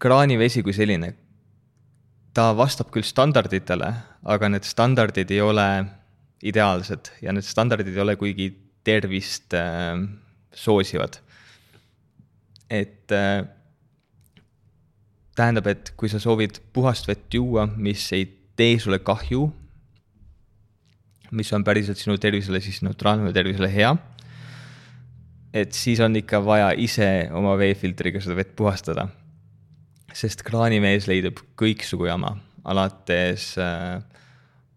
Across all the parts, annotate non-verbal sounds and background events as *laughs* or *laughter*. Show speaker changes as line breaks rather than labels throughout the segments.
kraanivesi kui selline, ta vastab küll standarditele, aga need standardid ei ole ideaalsed ja need standardid ei ole kuigi tervist äh, soosivad. et äh, tähendab, et kui sa soovid puhast vett juua, mis ei tee sulle kahju, mis on päriselt sinu tervisele siis neutraalne või tervisele hea, et siis on ikka vaja ise oma veefiltriga seda vett puhastada. Sest kraanivees leidub kõiksugu jama, alates äh,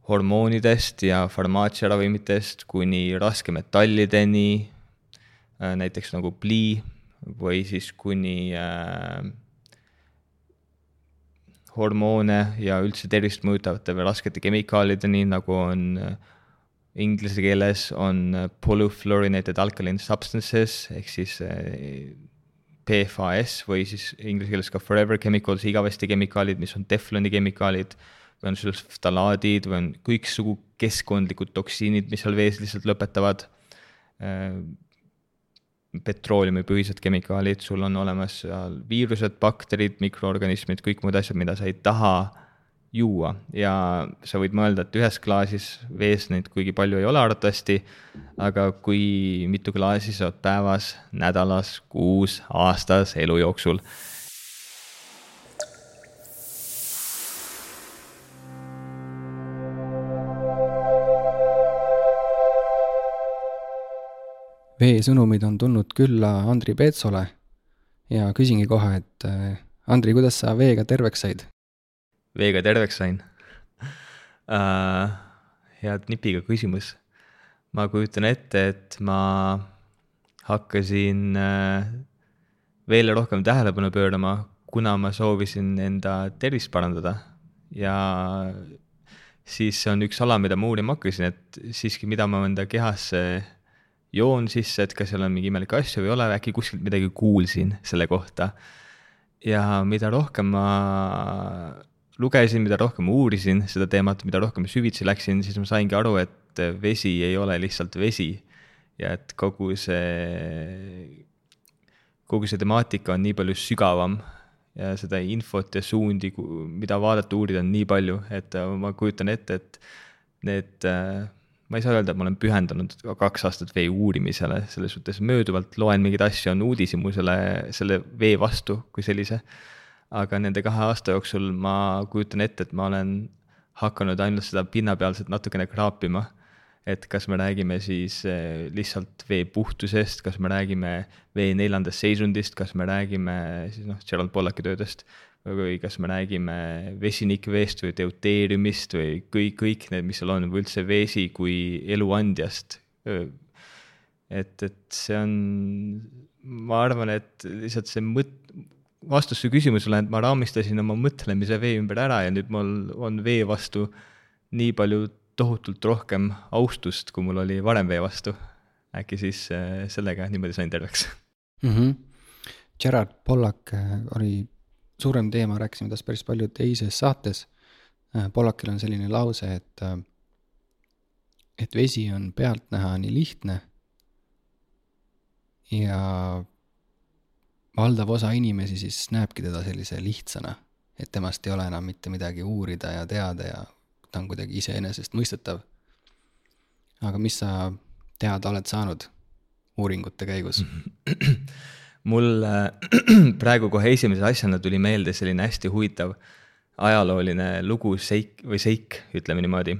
hormoonidest ja farmaatsiaravimitest kuni raskemetallideni äh,, näiteks nagu plii või siis kuni äh, hormoone ja üldse tervist mõjutavate või raskete kemikaalideni, nagu on äh, inglise keeles on äh, polyfluorinated alkaline substances ehk siis äh, PFAS või siis inglise keeles ka forever chemicals, igavesti kemikaalid, mis on tefloni kemikaalid või on sulftalaadid või on kõiksugu keskkondlikud toksiinid, mis seal vees lihtsalt lõpetavad petrooleumipõhised kemikaalid, sul on olemas seal viirused, bakterid, mikroorganismid, kõik muud asjad, mida sa ei taha juua ja sa võid mõelda, et ühes klaasis vees neid kuigi palju ei ole arvatavasti, aga kui mitu klaasi sa oled päevas, nädalas, kuus, aastas, elu jooksul
veesõnumid on tulnud külla Andri Peetsole ja küsingi kohe, et Andri, kuidas sa veega terveks said?
Veega terveks sain uh,? *laughs* head nipiga küsimus. ma kujutan ette, et ma hakkasin uh, veel rohkem tähelepanu pöörama, kuna ma soovisin enda tervist parandada ja siis on üks ala, mida ma uurima hakkasin, et siiski, mida ma enda kehasse joon sisse, et kas seal on mingi imelikke asju või ei ole, äkki kuskilt midagi kuulsin selle kohta. ja mida rohkem ma lugesin, mida rohkem uurisin seda teemat, mida rohkem süvitsi läksin, siis ma saingi aru, et vesi ei ole lihtsalt vesi. ja et kogu see, kogu see temaatika on nii palju sügavam ja seda infot ja suundi, mida vaadata, uurida on nii palju, et ma kujutan ette, et need ma ei saa öelda, et ma olen pühendunud kaks aastat vee uurimisele, selles suhtes mööduvalt loen mingeid asju, on uudishimu selle, selle vee vastu kui sellise. Aga nende kahe aasta jooksul ma kujutan ette, et ma olen hakanud ainult seda pinnapealset natukene kraapima. et kas me räägime siis eh, lihtsalt vee puhtusest, kas me räägime vee neljandast seisundist, kas me räägime siis noh, Gerald Pollaki töödest või kas me räägime vesinikveest või deuteeriumist või kõik, kõik need, mis seal on, või üldse vesi kui eluandjast. et, et see on, ma arvan, et lihtsalt see mõt-, vastus su küsimusele, et ma raamistasin oma mõtlemise vee ümber ära ja nüüd mul on vee vastu nii palju tohutult rohkem austust, kui mul oli varem vee vastu. äkki siis äh, sellega niimoodi sain terveks
mm. -hmm. Gerard Pollack äh, oli suurem teema, rääkisime tast päris palju teises saates. Äh, Pollakil on selline lause, et, et vesi on pealtnäha nii lihtne ja valdav osa inimesi siis näebki teda sellise lihtsana, et temast ei ole enam mitte midagi uurida ja teada ja ta on kuidagi iseenesestmõistetav. aga mis sa teada oled saanud uuringute käigus *clears throat*
mul *clears throat* praegu kohe esimese asjana tuli meelde selline hästi huvitav ajalooline lugu, seik või seik, ütleme niimoodi.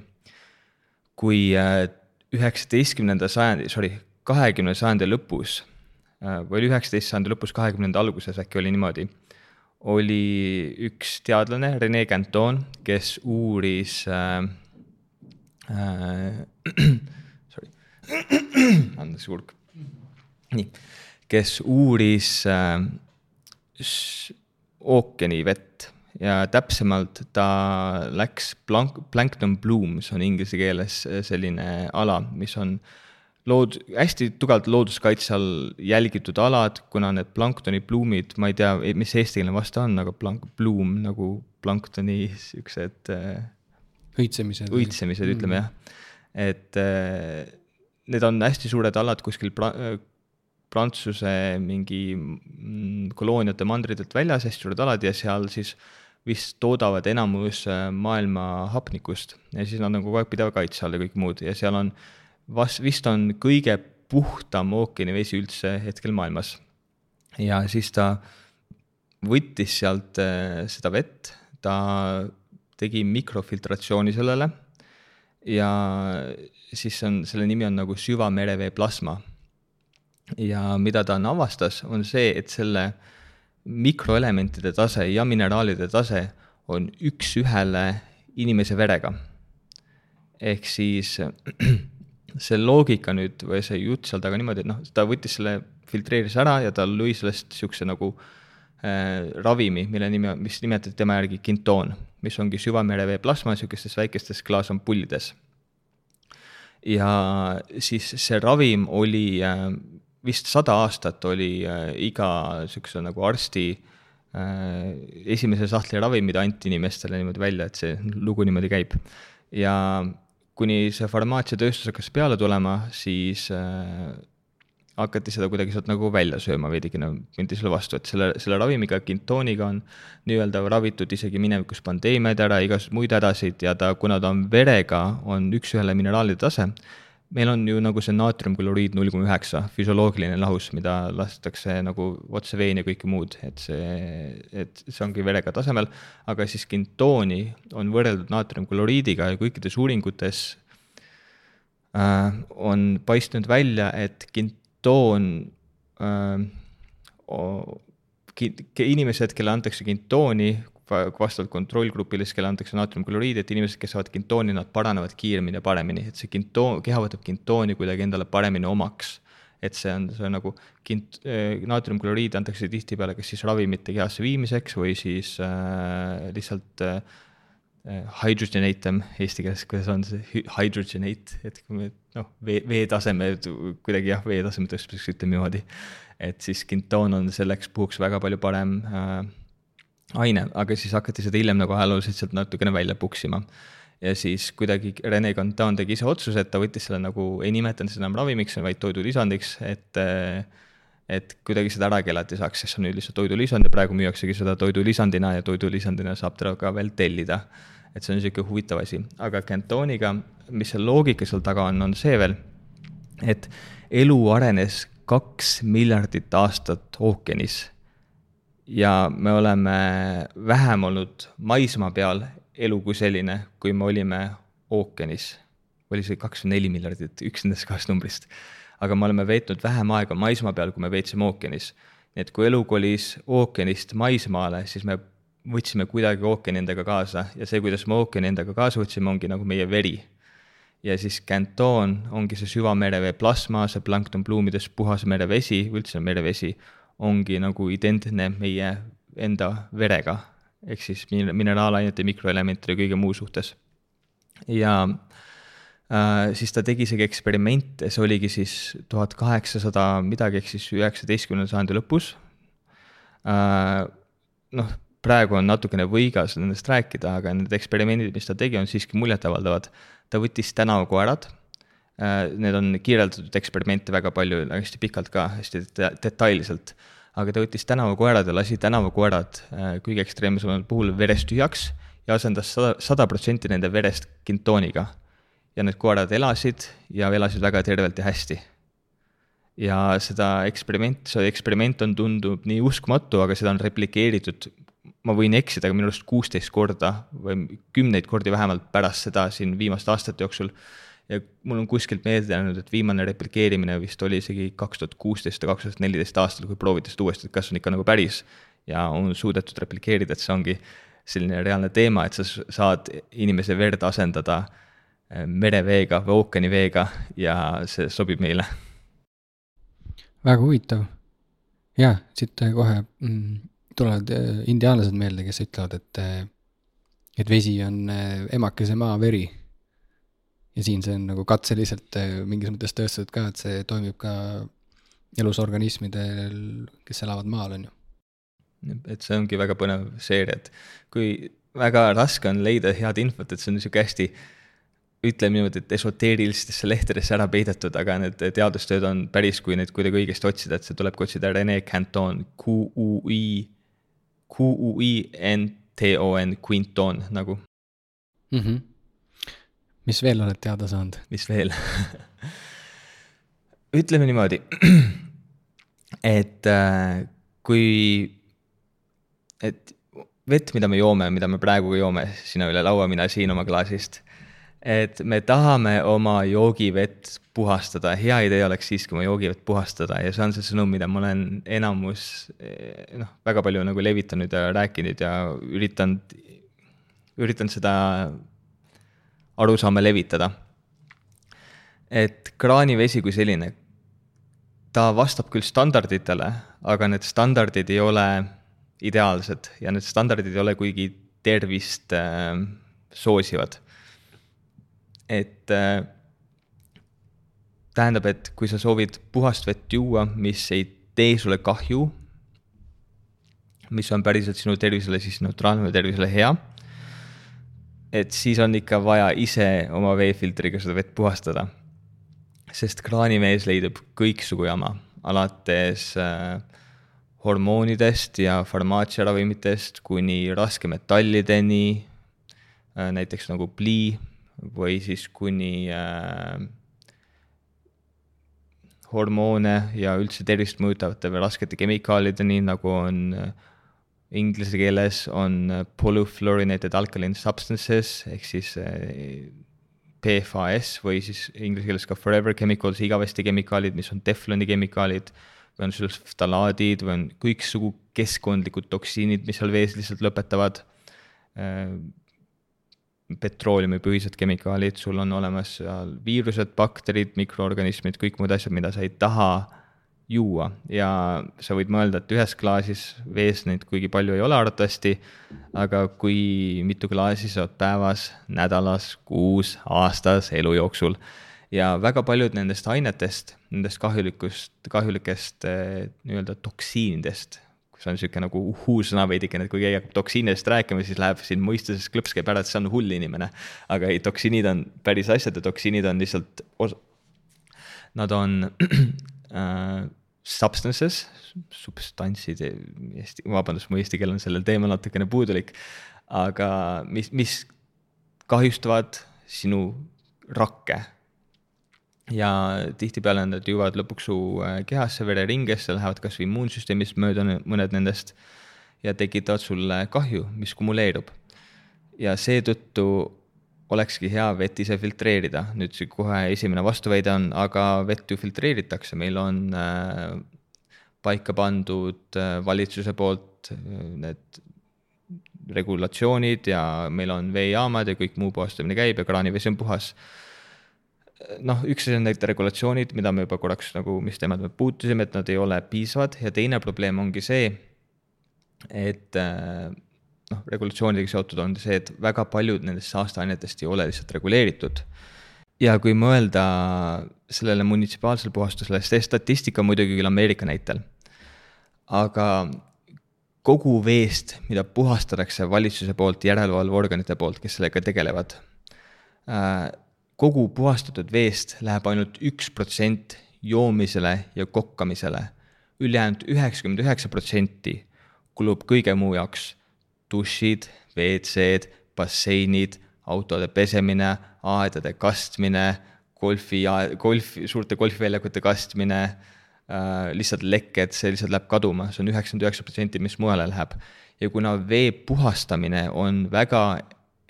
kui äh, üheksateistkümnenda sajandi, sorry, kahekümnenda sajandi lõpus äh, või oli üheksateist sajandi lõpus, kahekümnenda alguses äkki oli niimoodi, oli üks teadlane, Rene Canton, kes uuris äh, äh, *clears throat* sorry, *clears throat* andeks kurk, nii. Kes uuris äh, ookeanivett. Ja täpsemalt ta läks plank-, plankton blooms on inglise keeles selline ala, mis on lood-, hästi tugevalt looduskaitse all jälgitud alad, kuna need planktoni pluumid, ma ei tea, mis eestikeelne vaste on, aga plank-, pluum nagu planktoni siuksed äh,
õitsemised.
õitsemised, ütleme mm. jah. et äh, need on hästi suured alad kuskil Prantsuse mingi mm, kolooniate mandritelt väljas, hästi suured alad ja seal siis vist toodavad enamus äh, maailma hapnikust ja siis nad on kogu aeg pideva kaitse all ja kõik muud ja seal on vas-, vist on kõige puhtam ookeanivesi üldse hetkel maailmas. ja siis ta võttis sealt äh, seda vett, ta tegi mikrofiltratsiooni sellele ja siis on, selle nimi on nagu süvamerevee plasma. ja mida ta avastas, on see, et selle mikroelementide tase ja mineraalide tase on üks-ühele inimese verega. ehk siis *clears throat* see loogika nüüd või see jutt seal taga niimoodi, et noh, ta võttis selle, filtreeris ära ja ta lõi sellest niisuguse nagu äh, ravimi, mille nimi mis nimetati tema järgi kintoon, mis ongi süvamerevee plasma niisugustes väikestes klaasampullides. ja siis see ravim oli äh, vist sada aastat oli äh, iga niisuguse nagu arsti äh, esimese sahtli ravim, mida anti inimestele niimoodi välja, et see lugu niimoodi käib. ja kuni see farmaatsiatööstus hakkas peale tulema, siis äh, hakati seda kuidagi sealt nagu välja sööma veidikene, mindi selle vastu, et selle, selle ravimiga, kintooniga on nii-öelda ravitud isegi minevikus pandeemiaid ära, igasuguseid muid hädasid ja ta, kuna ta on verega, on üks-ühele mineraalide tase, meil on ju nagu see naatriumkloriid null koma üheksa, füsioloogiline lahus, mida lastakse nagu otse veeni ja kõike muud, et see, et see ongi verega tasemel, aga siis kintooni on võrreldud naatriumkloriidiga ja kõikides uuringutes äh, on paistnud välja, et kintoon äh, inimesed, kellele antakse kintooni, vastavalt kontrollgrupile, siis kelle antakse naatriumkloriidi, et inimesed, kes saavad kintooni, nad paranevad kiiremini ja paremini, et see kintoon, keha võtab kintooni kuidagi endale paremini omaks. et see on, see on nagu kint-, äh, naatriumkloriidi antakse tihtipeale kas siis ravimite kehasse viimiseks või siis äh, lihtsalt äh, äh hydrogenate eesti keeles, kuidas on see hydrogenate, et kui me noh, vee, veetaseme kuidagi jah, veetaseme tõstmiseks ütleme niimoodi. et siis kintoon on selleks puhuks väga palju parem äh, aine, aga siis hakati seda hiljem nagu ajalooliselt sealt natukene välja puksima. ja siis kuidagi Rene Contan tegi ise otsuse, et ta võttis selle nagu, ei nimetanud seda enam ravimiks, vaid toidulisandiks, et et kuidagi seda ära keelata ei saaks, sest see on nüüd lihtsalt toidulisand ja praegu müüaksegi seda toidulisandina ja toidulisandina saab teda ka veel tellida. et see on niisugune huvitav asi, aga Cantoniga, mis see loogika seal taga on, on see veel, et elu arenes kaks miljardit aastat ookeanis ja me oleme vähem olnud maismaa peal elu kui selline, kui me olime ookeanis. oli see kaks või neli miljardit, üks nendest kahest numbrist. aga me oleme veetnud vähem aega maismaa peal, kui me veetsime ookeanis. nii et kui elu kolis ookeanist maismaale, siis me võtsime kuidagi ookeani endaga kaasa ja see, kuidas me ookeani endaga kaasa võtsime, ongi nagu meie veri. ja siis Canton ongi see süvamerevee plasma, see planktonpluumides puhas merevesi, üldse merevesi ongi nagu identne meie enda verega, ehk siis mineraalainete, mikroelementide ja kõige muu suhtes. ja äh, siis ta tegi isegi eksperimente, see oligi siis tuhat kaheksasada midagi, ehk siis üheksateistkümnenda sajandi lõpus äh,. noh, praegu on natukene võigas nendest rääkida, aga need eksperimendid, mis ta tegi, on siiski muljetavaldavad. ta võttis tänavakoerad need on kirjeldatud eksperimente väga palju, hästi pikalt ka, hästi detailselt. aga ta võttis tänavakoerad ja lasi tänavakoerad äh, kõige ekstreemsemal puhul verest tühjaks ja asendas sada, sada protsenti nende verest kintooniga. ja need koerad elasid ja elasid väga tervelt ja hästi. ja seda eksperiment, see eksperiment on, tundub nii uskumatu, aga seda on replikeeritud ma võin eksida, aga minu arust kuusteist korda või kümneid kordi vähemalt pärast seda siin viimaste aastate jooksul ja mul on kuskilt meelde jäänud, et viimane replikeerimine vist oli isegi kaks tuhat kuusteist või kaks tuhat neliteist aastal, kui prooviti seda uuesti, et kas on ikka nagu päris ja on suudetud replikeerida, et see ongi selline reaalne teema, et sa saad inimese verd asendada eh, mereveega või ookeaniveega ja see sobib meile.
väga huvitav. jaa, siit kohe mm, tulevad eh, indiaanlased meelde, kes ütlevad, et, eh, et vesi on emakese maa veri ja siin see on nagu katseliselt äh, mingis mõttes tõestatud ka, et see toimib ka elusorganismidel, kes elavad maal, on ju.
et see ongi väga põnev seeria, et kui väga raske on leida head infot, et see on niisugune hästi ütleme niimoodi, et esoteerilistesse lehtedesse ära peidetud, aga need teadustööd on päris, kui neid kuidagi õigesti otsida, et see tulebki otsida Rene Canton, Q-U-I, Q-U-I-N-T-O-N, Quinton nagu
mm. -hmm. Mis veel oled teada saanud?
mis veel *laughs* ütleme niimoodi, *clears throat* et äh, kui, et vett, mida me joome, mida me praegu joome sina üle laua, mina siin oma klaasist et me tahame oma joogivett puhastada, hea idee oleks siiski oma joogivett puhastada ja see on see sõnum, mida ma olen enamus noh, väga palju nagu levitanud ja rääkinud ja üritanud, üritanud seda arusaama levitada. et kraanivesi kui selline, ta vastab küll standarditele, aga need standardid ei ole ideaalsed ja need standardid ei ole kuigi tervist äh, soosivad et äh, tähendab, et kui sa soovid puhast vett juua, mis ei tee sulle kahju, mis on päriselt sinu tervisele siis neutraalne või tervisele hea, et siis on ikka vaja ise oma veefiltriga seda vett puhastada. sest kraanivees leidub kõiksugu jama, alates äh, hormoonidest ja farmaatsiaravimitest kuni raskemetallideni äh,, näiteks nagu plii või siis kuni äh, hormoone ja üldse tervist mõjutavate või raskete kemikaalideni, nagu on äh, inglise keeles on äh, polyfluorinated alkaline substances ehk siis äh, PFAS või siis inglise keeles ka forever chemicals, igavesti kemikaalid, mis on tefloni kemikaalid või on sul ftalaadid või on kõiksugu keskkondlikud toksiinid, mis seal vees lihtsalt lõpetavad petrooleumipõhised kemikaalid, sul on olemas seal viirused, bakterid, mikroorganismid, kõik muud asjad, mida sa ei taha juua ja sa võid mõelda, et ühes klaasis vees neid kuigi palju ei ole arvatavasti, aga kui mitu klaasi sa oled päevas, nädalas, kuus, aastas, elu jooksul ja väga paljud nendest ainetest, nendest kahjulikust, kahjulikest eh, nii-öelda toksiinidest see on niisugune nagu uhuu-sõna veidikene, et kui keegi hakkab toksiinidest rääkima, siis läheb siin mõistuses klõps käib ära, et see on hull inimene. aga ei, toksiinid on päris asjad ja toksiinid on lihtsalt os-, nad on *clears throat* äh, substances, substantsid, eesti, vabandust, mu eesti keel on sellel teemal natukene puudulik, aga mis, mis kahjustavad sinu rakke ja tihtipeale nad jõuavad lõpuks su äh, kehasse, vereringesse, lähevad kasvõi immuunsüsteemist mööda mõned nendest ja tekitavad sulle kahju, mis kumuleerub. ja seetõttu olekski hea vett ise filtreerida, nüüd see kohe esimene vastuväide on, aga vett ju filtreeritakse, meil on äh, paika pandud äh, valitsuse poolt need regulatsioonid ja meil on veejaamad ja kõik muu puhastamine käib ja kraanivesi on puhas. Noh, üks asi on need regulatsioonid, mida me juba korraks nagu, mis teemad me puutusime, et nad ei ole piisavad. Ja teine probleem ongi see, et äh, noh, regulatsioonidega seotud on see, et väga paljud nendest saasteainetest ei ole lihtsalt reguleeritud. ja kui mõelda sellele munitsipaalsele puhastusele, see statistika muidugi küll Ameerika näitel, aga kogu veest, mida puhastatakse valitsuse poolt, järelevalveorganite poolt, kes sellega tegelevad äh,, kogu puhastatud veest läheb ainult üks protsent joomisele ja kokkamisele. ülejäänud üheksakümmend üheksa protsenti kulub kõige muu jaoks. Dušid, WC-d, basseinid, autode pesemine, aedade kastmine, golfi, golfi, suurte golfiväljakute kastmine äh,, lihtsalt lekked, see lihtsalt läheb kaduma, see on üheksakümmend üheksa protsenti, mis mujale läheb. ja kuna vee puhastamine on väga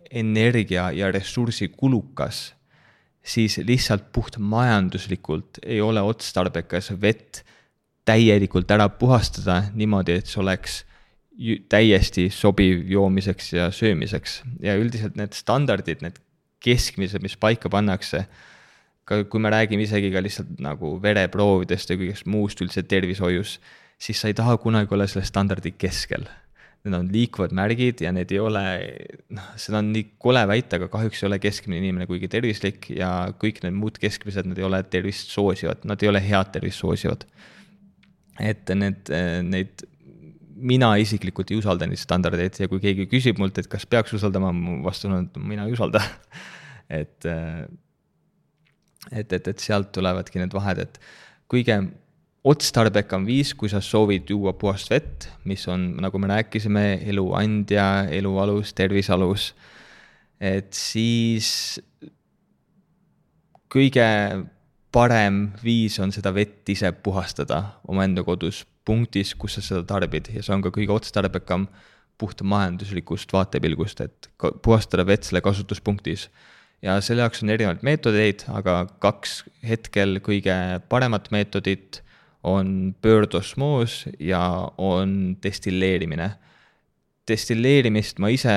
energia ja ressursikulukas siis lihtsalt puht majanduslikult ei ole otstarbekas vett täielikult ära puhastada niimoodi, et see oleks täiesti sobiv joomiseks ja söömiseks ja üldiselt need standardid, need keskmised, mis paika pannakse, ka kui me räägime isegi ka lihtsalt nagu vereproovidest ja kõigest muust üldse tervishoius, siis sa ei taha kunagi olla selle standardi keskel need on liikuvad märgid ja need ei ole, noh, seda on nii kole väita, aga kahjuks ei ole keskmine inimene kuigi tervislik ja kõik need muud keskmised, nad ei ole tervist soosivad, nad ei ole head tervist soosivad. et need, neid, mina isiklikult ei usalda neid standardeid ja kui keegi küsib mult, et kas peaks usaldama, mu vastus on, et mina ei usalda. *laughs* Et, et, et, et sealt tulevadki need vahed, et kõige otstarbekam viis, kui sa soovid juua puhast vett, mis on, nagu me rääkisime, elu andja, elu alus, tervise alus, et siis kõige parem viis on seda vett ise puhastada omaenda kodus punktis, kus sa seda tarbid ja see on ka kõige otstarbekam puht majanduslikust vaatepilgust, et puhastada vett selle kasutuspunktis. ja selle jaoks on erinevaid meetodeid, aga kaks hetkel kõige paremat meetodit on pöördosmoos ja on destilleerimine. destilleerimist ma ise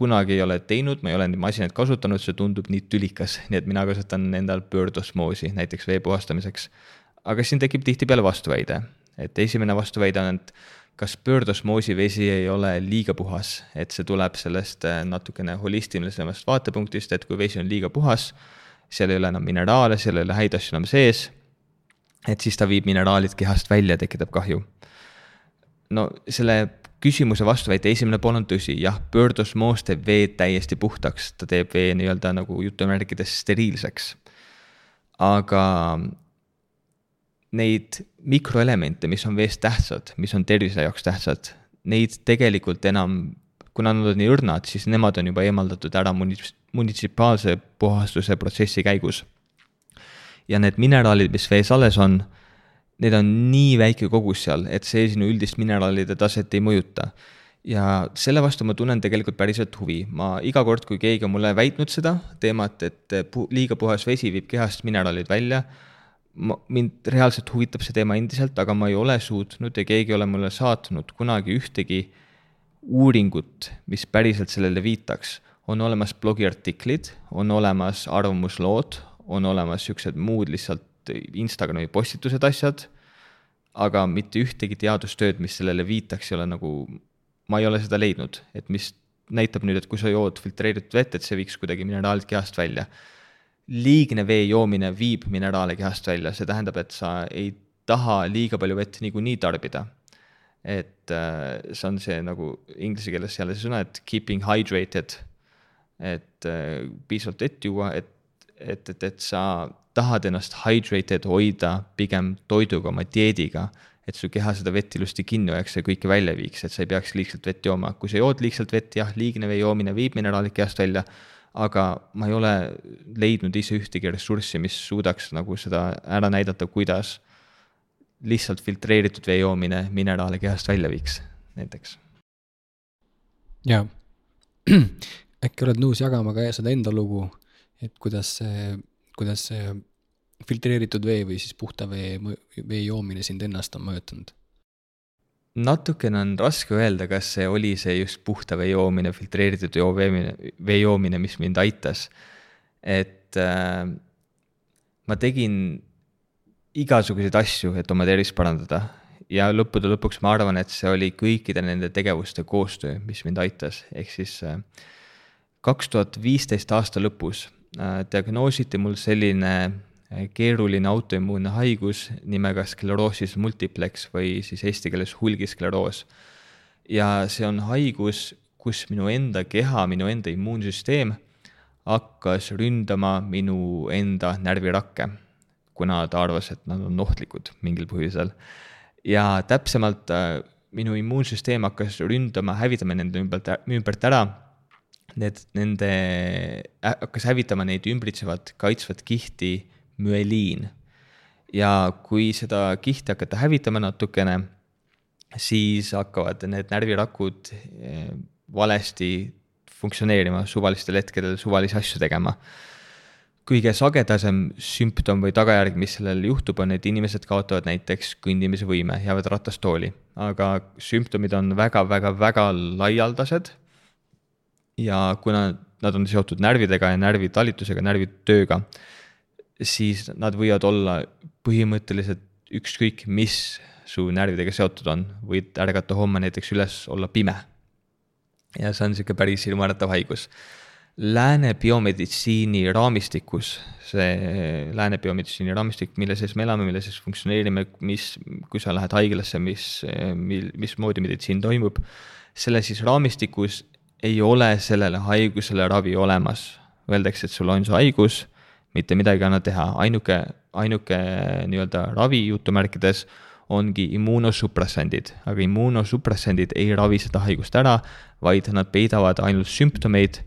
kunagi ei ole teinud, ma ei ole neid masinaid kasutanud, see tundub nii tülikas, nii et mina kasutan endal pöördosmoosi näiteks vee puhastamiseks. aga siin tekib tihtipeale vastuväide, et esimene vastuväide on, et kas pöördosmoosi vesi ei ole liiga puhas, et see tuleb sellest äh, natukene holistilisemast vaatepunktist, et kui vesi on liiga puhas, seal ei ole enam mineraale, seal ei ole häid asju enam sees et siis ta viib mineraalid kehast välja, tekitab kahju. no selle küsimuse vastuväite esimene pool on tõsi, jah, pöördosmoos teeb vee täiesti puhtaks, ta teeb vee nii-öelda nagu jutumärkides steriilseks. aga neid mikroelemente, mis on vees tähtsad, mis on tervise jaoks tähtsad, neid tegelikult enam, kuna nad on nii õrnad, siis nemad on juba eemaldatud ära munitsipaalse puhastuse protsessi käigus ja need mineraalid, mis vees alles on, need on nii väike kogus seal, et see sinu üldist mineraalide taset ei mõjuta. ja selle vastu ma tunnen tegelikult päriselt huvi, ma iga kord, kui keegi on mulle väitnud seda teemat, et liiga puhas vesi viib kehast mineraalid välja, ma, mind reaalselt huvitab see teema endiselt, aga ma ei ole suutnud ja keegi ei ole mulle saatnud kunagi ühtegi uuringut, mis päriselt sellele viitaks. on olemas blogiartiklid, on olemas arvamuslood, on olemas siuksed muud lihtsalt Instagrami postitused, asjad, aga mitte ühtegi teadustööd, mis sellele viitaks, ei ole nagu, ma ei ole seda leidnud, et mis näitab nüüd, et kui sa jood filtreeritud vett, et see viiks kuidagi mineraalid kehast välja. Liigne vee joomine viib mineraale kehast välja, see tähendab, et sa ei taha liiga palju vett niikuinii tarbida. et äh, see on see nagu inglise keeles jälle see sõna, et keeping hydrated, et äh, piisavalt vett juua, et et, et, et sa tahad ennast hydrated hoida pigem toiduga, oma dieediga, et su keha seda vett ilusti kinni hoiaks ja kõike välja viiks, et sa ei peaks liigselt vett jooma. kui sa jood liigselt vett, jah, liigne vee joomine viib mineraalid kehast välja, aga ma ei ole leidnud ise ühtegi ressurssi, mis suudaks nagu seda ära näidata, kuidas lihtsalt filtreeritud vee joomine mineraale kehast välja viiks, näiteks.
jaa, *clears throat* äkki oled nõus jagama ka seda enda lugu et kuidas see, kuidas see filtreeritud vee või siis puhta vee, vee joomine sind ennast on mõjutanud?
Natukene on raske öelda, kas see oli see just puhta vee joomine, filtreeritud joo veemine, vee joomine, mis mind aitas. et äh, ma tegin igasuguseid asju, et oma tervist parandada ja lõppude lõpuks ma arvan, et see oli kõikide nende tegevuste koostöö, mis mind aitas, ehk siis äh, kaks tuhat viisteist aasta lõpus Äh, diagnoositi mul selline keeruline autoimmuunne haigus nimega skleroosis multiplex või siis eesti keeles hulgiskleroos. ja see on haigus, kus minu enda keha, minu enda immuunsüsteem hakkas ründama minu enda närvirakke, kuna ta arvas, et nad on ohtlikud mingil põhjusel. ja täpsemalt äh, minu immuunsüsteem hakkas ründama, hävitama nende ümbert, ümbert ära need, nende, hakkas hävitama neid ümbritsevat kaitsvat kihti müeliin. ja kui seda kihti hakata hävitama natukene, siis hakkavad need närvirakud eh, valesti funktsioneerima, suvalistel hetkedel suvalisi asju tegema. kõige sagedasem sümptom või tagajärg, mis sellel juhtub, on, et inimesed kaotavad näiteks kõndimise võime, jäävad ratastooli, aga sümptomid on väga-väga-väga laialdased ja kuna nad on seotud närvidega ja närvitalitusega, närvitööga, siis nad võivad olla põhimõtteliselt ükskõik, mis su närvidega seotud on, võid ärgata homme näiteks üles, olla pime. ja see on niisugune päris hirmuäratav haigus. Lääne biomeditsiini raamistikus, see lääne biomeditsiini raamistik, mille sees me elame, mille sees funktsioneerime, mis, kui sa lähed haiglasse, mis, mil, mismoodi meditsiin toimub, selle siis raamistikus ei ole sellele haigusele ravi olemas öeldakse, et sul on see haigus, mitte midagi ei anna teha, ainuke, ainuke nii-öelda ravi jutumärkides ongi immuunosupressandid, aga immuunosupressandid ei ravi seda haigust ära, vaid nad peidavad ainult sümptomeid,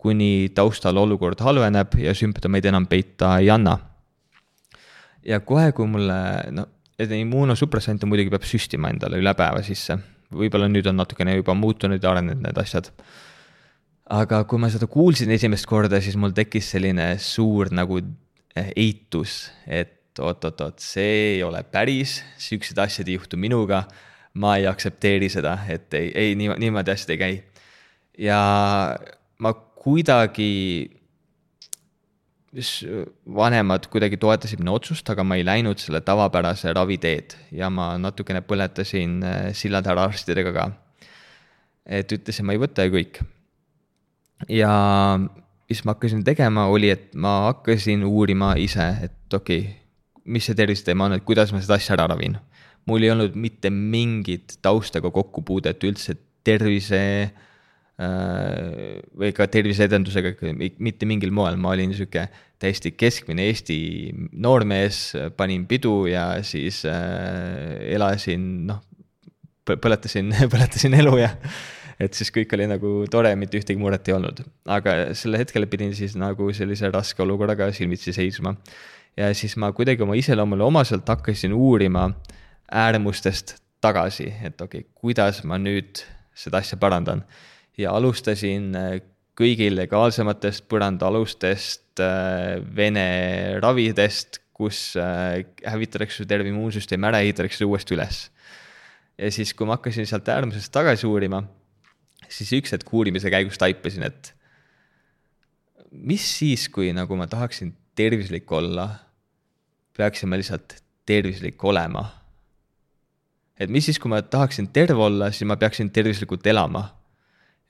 kuni taustal olukord halveneb ja sümptomeid enam peita ei anna. ja kohe, kui mulle, no, et immuunosupressante muidugi peab süstima endale üle päeva sisse, võib-olla nüüd on natukene juba muutunud ja arenenud need asjad aga kui ma seda kuulsin esimest korda, siis mul tekkis selline suur nagu eh, eitus, et oot-oot-oot, see ei ole päris, siuksed asjad ei juhtu minuga. ma ei aktsepteeri seda, et ei, ei niimoodi, niimoodi asjad ei käi. ja ma kuidagi, vanemad kuidagi toetasid minu otsust, aga ma ei läinud selle tavapärase ravi teed ja ma natukene põletasin eh, sillad ära arstidega ka. et ütlesin, ma ei võta ja kõik ja mis ma hakkasin tegema, oli, et ma hakkasin uurima ise, et okei okay,, mis see terviseteema on, et kuidas ma seda asja ära ravin. mul ei olnud mitte mingit taustaga kokkupuudet üldse tervise äh, või ka terviseedendusega mitte mingil moel, ma olin sihuke täiesti keskmine Eesti noormees, panin pidu ja siis äh, elasin, noh, põletasin, *laughs* põletasin elu ja et siis kõik oli nagu tore, mitte ühtegi muret ei olnud. aga sel hetkel pidin siis nagu sellise raske olukorraga silmitsi seisma. ja siis ma kuidagi oma iseloomule omaselt hakkasin uurima äärmustest tagasi, et okei okay,, kuidas ma nüüd seda asja parandan. ja alustasin äh, kõige illegaalsematest põrandaalustest, äh, vene ravidest, kus äh, hävitatakse terve immuunsüsteem ära, ehitatakse see uuesti üles. ja siis, kui ma hakkasin sealt äärmusest tagasi uurima siis üks hetk uurimise käigus taipasin, et mis siis, kui nagu ma tahaksin tervislik olla, peaksin ma lihtsalt tervislik olema. et mis siis, kui ma tahaksin terve olla, siis ma peaksin tervislikult elama.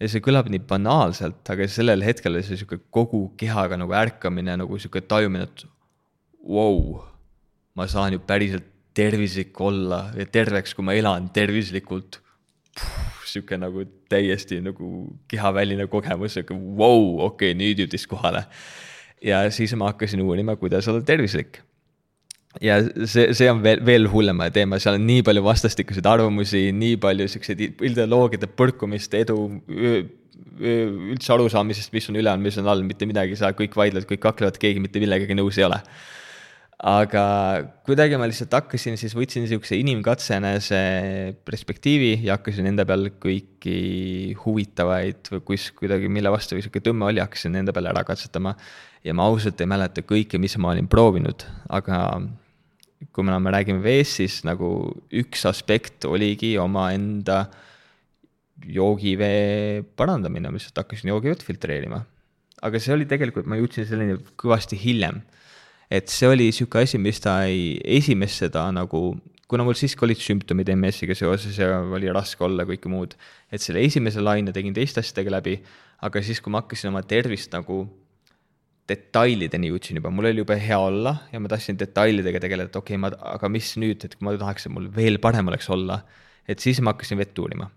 ja see kõlab nii banaalselt, aga sellel hetkel oli see sihuke kogu kehaga nagu ärkamine, nagu sihuke tajumine, et vau wow,, ma saan ju päriselt tervislik olla ja terveks, kui ma elan tervislikult sihuke nagu täiesti nagu kehaväline kogemus, sihuke vau okei nüüd jõudis kohale. ja siis ma hakkasin uurima, kuidas olla tervislik. ja see, see on veel, veel hullem teema, seal on nii palju vastastikuseid arvamusi, nii palju siukseid ideoloogiate põrkumist, edu, üldse arusaamisest, mis on üleval, mis on all, mitte midagi saa, kõik vaidlevad, kõik kaklevad, keegi mitte millegagi nõus ei ole aga kuidagi ma lihtsalt hakkasin, siis võtsin niisuguse inimkatsenese perspektiivi ja hakkasin enda peal kõiki huvitavaid või kus kuidagi, mille vastu niisugune tõmme oli, hakkasin enda peale ära katsetama. ja ma ausalt ei mäleta kõike, mis ma olin proovinud, aga kui me, me räägime veest, siis nagu üks aspekt oligi omaenda joogivee parandamine, ma lihtsalt hakkasin joogivett filtreerima. aga see oli tegelikult, ma jõudsin selleni kõvasti hiljem et see oli sihuke asi, mis ta ei, esimest seda nagu, kuna mul siiski olid sümptomid MS-iga seoses ja oli raske olla, kõike muud, et selle esimese laine tegin teiste asjadega läbi, aga siis, kui ma hakkasin oma tervist nagu detailideni jõudsin juba, mul oli jube hea olla ja ma tahtsin detailidega tegeleda, et okei okay,, ma, aga mis nüüd, et kui ma tahaks, et mul veel parem oleks olla, et siis ma hakkasin vett uurima.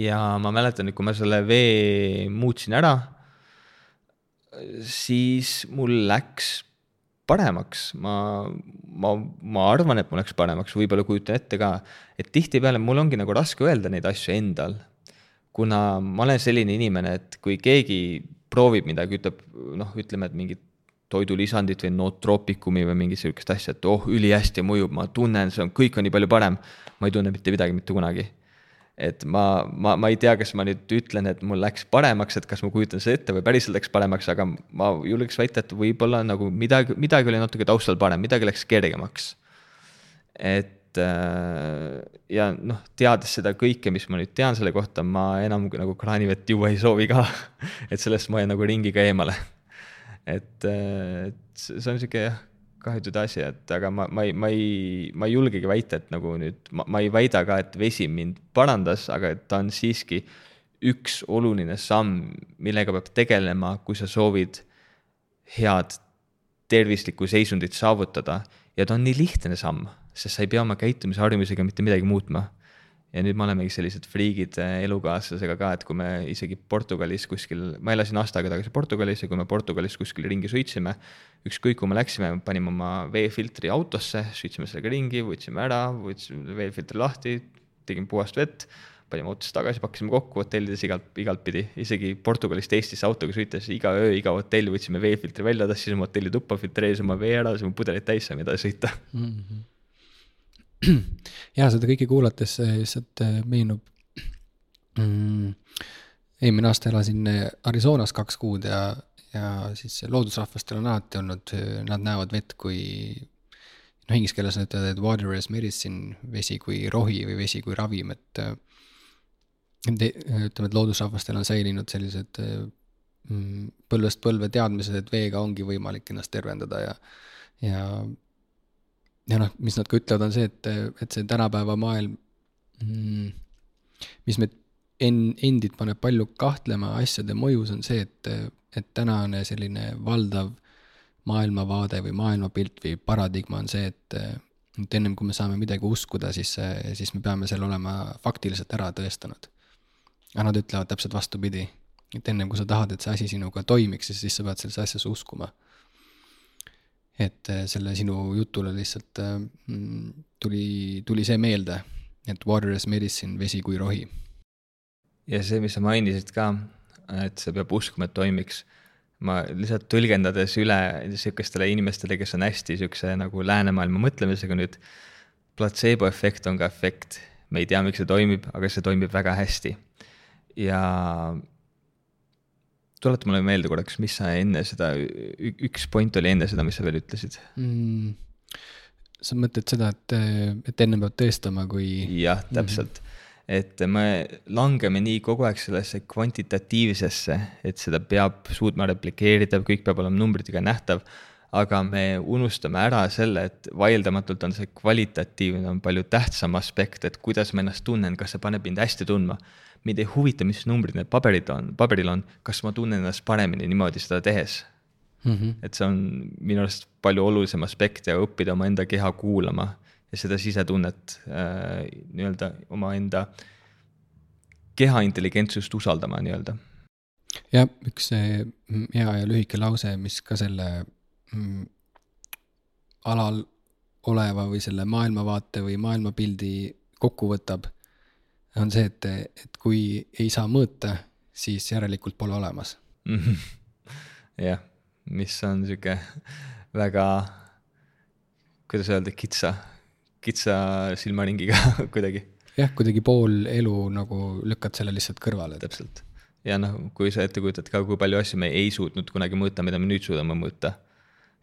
ja ma mäletan, et kui ma selle vee muutsin ära, siis mul läks paremaks, ma, ma, ma arvan, et mul läks paremaks, võib-olla kujutan ette ka, et tihtipeale mul ongi nagu raske öelda neid asju endal. kuna ma olen selline inimene, et kui keegi proovib midagi, ütleb noh, ütleme, et mingit toidulisandit või nootroopikumi või mingit sihukest asja, et oh, ülihästi mõjub, ma tunnen, see on, kõik on nii palju parem. ma ei tunne mitte midagi mitte kunagi et ma, ma, ma ei tea, kas ma nüüd ütlen, et mul läks paremaks, et kas ma kujutan seda ette või päriselt läks paremaks, aga ma julgeks väita, et võib-olla nagu midagi, midagi oli natuke taustal parem, midagi läks kergemaks. et äh, ja noh, teades seda kõike, mis ma nüüd tean selle kohta, ma enam nagu kraanivett juua ei soovi ka *laughs* et sellest ma jään nagu ringiga eemale. et, äh, et see on sihuke jah kahjutud asi, et aga ma, ma ei, ma ei, ma ei julgegi väita, et nagu nüüd, ma, ma ei väida ka, et vesi mind parandas, aga ta on siiski üks oluline samm, millega peab tegelema, kui sa soovid head tervislikku seisundit saavutada. ja ta on nii lihtne samm, sest sa ei pea oma käitumisharjumusega mitte midagi muutma. Ja nüüd me olemegi sellised friigid äh, elukaaslasega ka, et kui me isegi Portugalis kuskil, ma elasin aasta aega tagasi Portugalis ja kui me Portugalis kuskil ringi sõitsime, ükskõik kuhu me läksime, panime oma veefiltri autosse, sõitsime sellega ringi, võtsime ära, võtsime veefiltri lahti, tegime puhast vett, panime autosse tagasi, pakkisime kokku hotellides igalt, igalt pidi, isegi Portugalist Eestisse autoga sõites iga öö, iga hotell võtsime veefiltri välja, tassisime hotelli tuppa, filtreerisime vee ära, siis pudeleid täis saime edasi sõita mm. -hmm *clears throat*
ja seda kõike kuulates lihtsalt äh, meenub mm,. eelmine aasta elasin äh, Arizonas kaks kuud ja, ja siis loodusrahvastel on alati olnud, nad näevad vett kui. noh, inglise keeles nad ütlevad, et water as medicine, vesi kui rohi või vesi kui ravim, et. Ütleme, et loodusrahvastel on säilinud sellised mm, põlvest põlve teadmised, et veega ongi võimalik ennast tervendada ja, ja ja noh, mis nad ka ütlevad, on see, et, et see tänapäeva maailm mm,, mis meid en-, endid paneb palju kahtlema asjade mõjus, on see, et, et tänane selline valdav maailmavaade või maailmapilt või paradigma on see, et, et ennem kui me saame midagi uskuda, siis, siis me peame selle olema faktiliselt ära tõestanud. aga nad ütlevad täpselt vastupidi, et ennem kui sa tahad, et see asi sinuga toimiks, siis sa pead sellesse asjasse uskuma et äh, selle sinu jutule lihtsalt äh, mm, tuli, tuli see meelde, et water is medicine, vesi kui rohi.
ja see, mis sa mainisid ka, et sa peab uskuma, et toimiks. ma lihtsalt tõlgendades üle sihukestele inimestele, kes on hästi sihukese nagu läänemaailma mõtlemisega nüüd, platseebo efekt on ka efekt, me ei tea, miks see toimib, aga see toimib väga hästi. ja tuleta mulle meelde korraks, mis sa enne seda, üks point oli enne seda, mis sa veel ütlesid mm,?
sa mõtled seda, et, et enne peab tõestama, kui.
jah, täpselt mm. -hmm. et me langeme nii kogu aeg sellesse kvantitatiivsesse, et seda peab suutma replikeerida, kõik peab olema numbritega nähtav. aga me unustame ära selle, et vaieldamatult on see kvalitatiivne on palju tähtsam aspekt, et kuidas ma ennast tunnen, kas see paneb mind hästi tundma mind ei huvita, mis numbrid need paberid on, paberil on, kas ma tunnen ennast paremini niimoodi seda tehes mm. -hmm. et see on minu arust palju olulisem aspekt ja õppida omaenda keha kuulama ja seda sisetunnet äh, nii-öelda omaenda keha intelligentsust usaldama nii-öelda.
jah, üks hea ja lühike lause, mis ka selle mm, alal oleva või selle maailmavaate või maailmapildi kokku võtab on see, et, et kui ei saa mõõta, siis järelikult pole olemas *laughs*
jah, mis on sihuke väga, kuidas öelda, kitsa, kitsa silmaringiga *laughs* kuidagi.
jah, kuidagi pool elu nagu lükkad selle lihtsalt kõrvale.
täpselt. ja noh, kui sa ette kujutad ka, kui palju asju me ei suutnud kunagi mõõta, mida me nüüd suudame mõõta.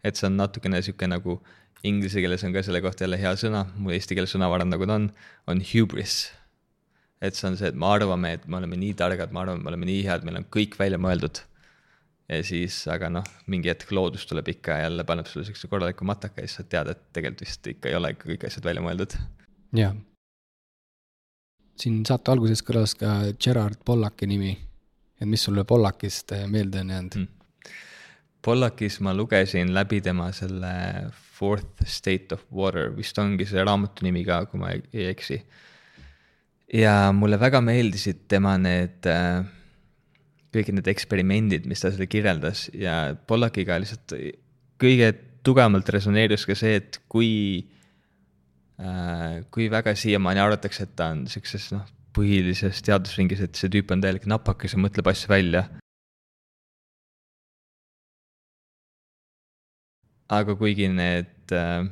et see on natukene sihuke nagu, inglise keeles on ka selle kohta jälle hea sõna, mul eesti keeles sõnavarad nagu ta on, on hubris et see on see, et me arvame, et me oleme nii targad, me arvame, me oleme nii head, meil on kõik välja mõeldud. ja siis, aga noh, mingi hetk loodus tuleb ikka ja jälle paneb sulle siukse korraliku mataka ja siis sa tead, et tegelikult vist ikka ei ole ikka kõik asjad välja mõeldud.
jah. siin saate alguses kõlas ka Gerard Pollaki nimi. et mis sulle Pollakist meelde on jäänud hmm.?
Pollakis ma lugesin läbi tema selle Fourth State of Water, vist ongi selle raamatu nimi ka, kui ma ei, ei eksi ja mulle väga meeldisid tema need äh, kõik need eksperimendid, mis ta seal kirjeldas ja Pollakiga lihtsalt kõige tugevamalt resoneerus ka see, et kui äh,, kui väga siiamaani arvatakse, et ta on siukses noh, põhilises teadusringis, et see tüüp on täielik napakas ja mõtleb asju välja. aga kuigi need äh,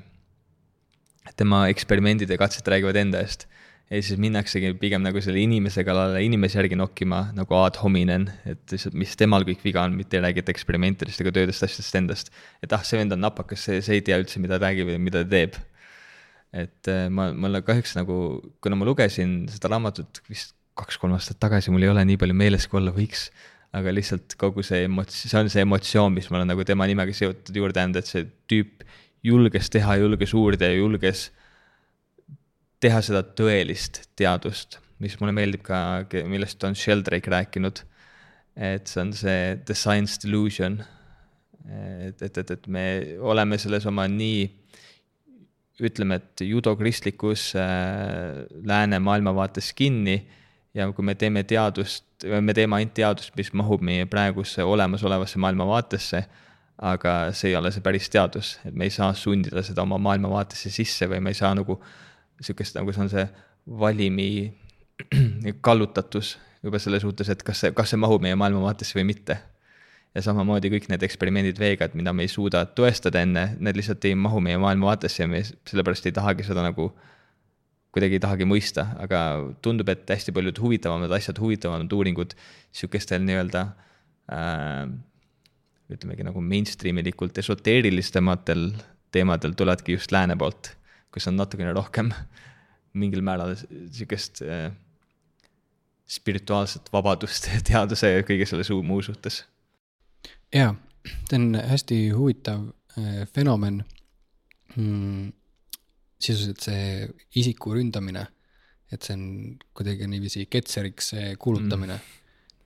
tema eksperimendid ja katsed räägivad enda eest ja siis minnaksegi pigem nagu selle inimese kallale inimese järgi nokkima nagu ad hominem, et lihtsalt, mis temal kõik viga on, mitte ei räägita eksperimentidest ega töödest asjadest endast. et ah, see vend on napakas, see, see ei tea üldse, mida ta räägib või mida ta teeb. et äh, ma, mulle kahjuks nagu, kuna ma lugesin seda raamatut vist kaks-kolm aastat tagasi, mul ei ole nii palju meeles, kui olla võiks aga lihtsalt kogu see emots-, see on see emotsioon, mis mul on nagu tema nimega seotud juurde andnud, et see tüüp julges teha, julges uurida ja julges teha seda tõelist teadust, mis mulle meeldib ka, millest on Sheldrake rääkinud. et see on see the science delusion. et, et, et, et me oleme selles oma nii ütleme, et judokristlikkus äh, lääne maailmavaates kinni ja kui me teeme teadust, me teeme ainult teadust, mis mahub meie praegusse olemasolevasse maailmavaatesse, aga see ei ole see päris teadus, et me ei saa sundida seda oma maailmavaatesse sisse või me ei saa nagu sihukest, nagu see on see valimi *clears throat* kallutatus juba selles suhtes, et kas see, kas see mahub meie maailmavaatesse või mitte. ja samamoodi kõik need eksperimendid veega, et mida me ei suuda tõestada enne, need lihtsalt ei mahu meie maailmavaatesse ja me sellepärast ei tahagi seda nagu kuidagi ei tahagi mõista, aga tundub, et hästi paljud huvitavamad asjad, huvitavamad uuringud sihukestel nii-öelda äh, ütlemegi nagu mainstream ilikult esoteerilistematel teemadel tulevadki just lääne poolt, kus on natukene rohkem mingil määral sihukest äh, spirituaalset vabadust teaduse ja kõige selle suu muu suhtes.
jaa, see on hästi huvitav äh, fenomen mm,. sisuliselt see isiku ründamine, et see on kuidagi niiviisi ketseriks kuulutamine mm.,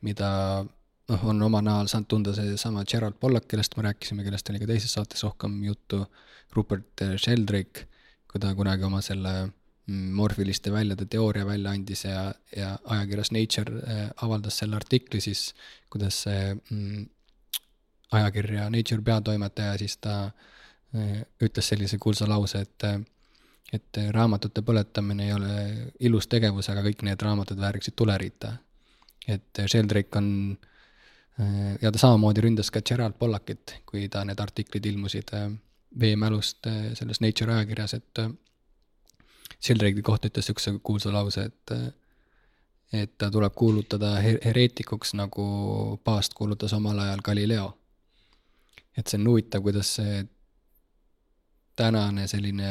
mida noh, on oma najal saanud tunda seesama Gerald Pollack, kellest me rääkisime, kellest oli ka teises saates rohkem juttu, Rupert Sheldrake, kui ta kunagi oma selle Mm, morfiliste väljade teooria välja andis ja, ja ajakirjas Nature äh, avaldas selle artikli, siis kuidas see mm, ajakirja Nature peatoimetaja, siis ta äh, ütles sellise kuulsa lause, et et raamatute põletamine ei ole ilus tegevus, aga kõik need raamatud vääriksid tuleriita. et Sheldrake on äh, ja ta samamoodi ründas ka Gerald Pollackit, kui ta need artiklid ilmusid veemälust selles Nature ajakirjas, et Sheldrake'i kohta ütles niisuguse kuulsa lause, et et ta tuleb kuulutada hereetikuks, nagu paast kuulutas omal ajal Galileo. et see on huvitav, kuidas see tänane selline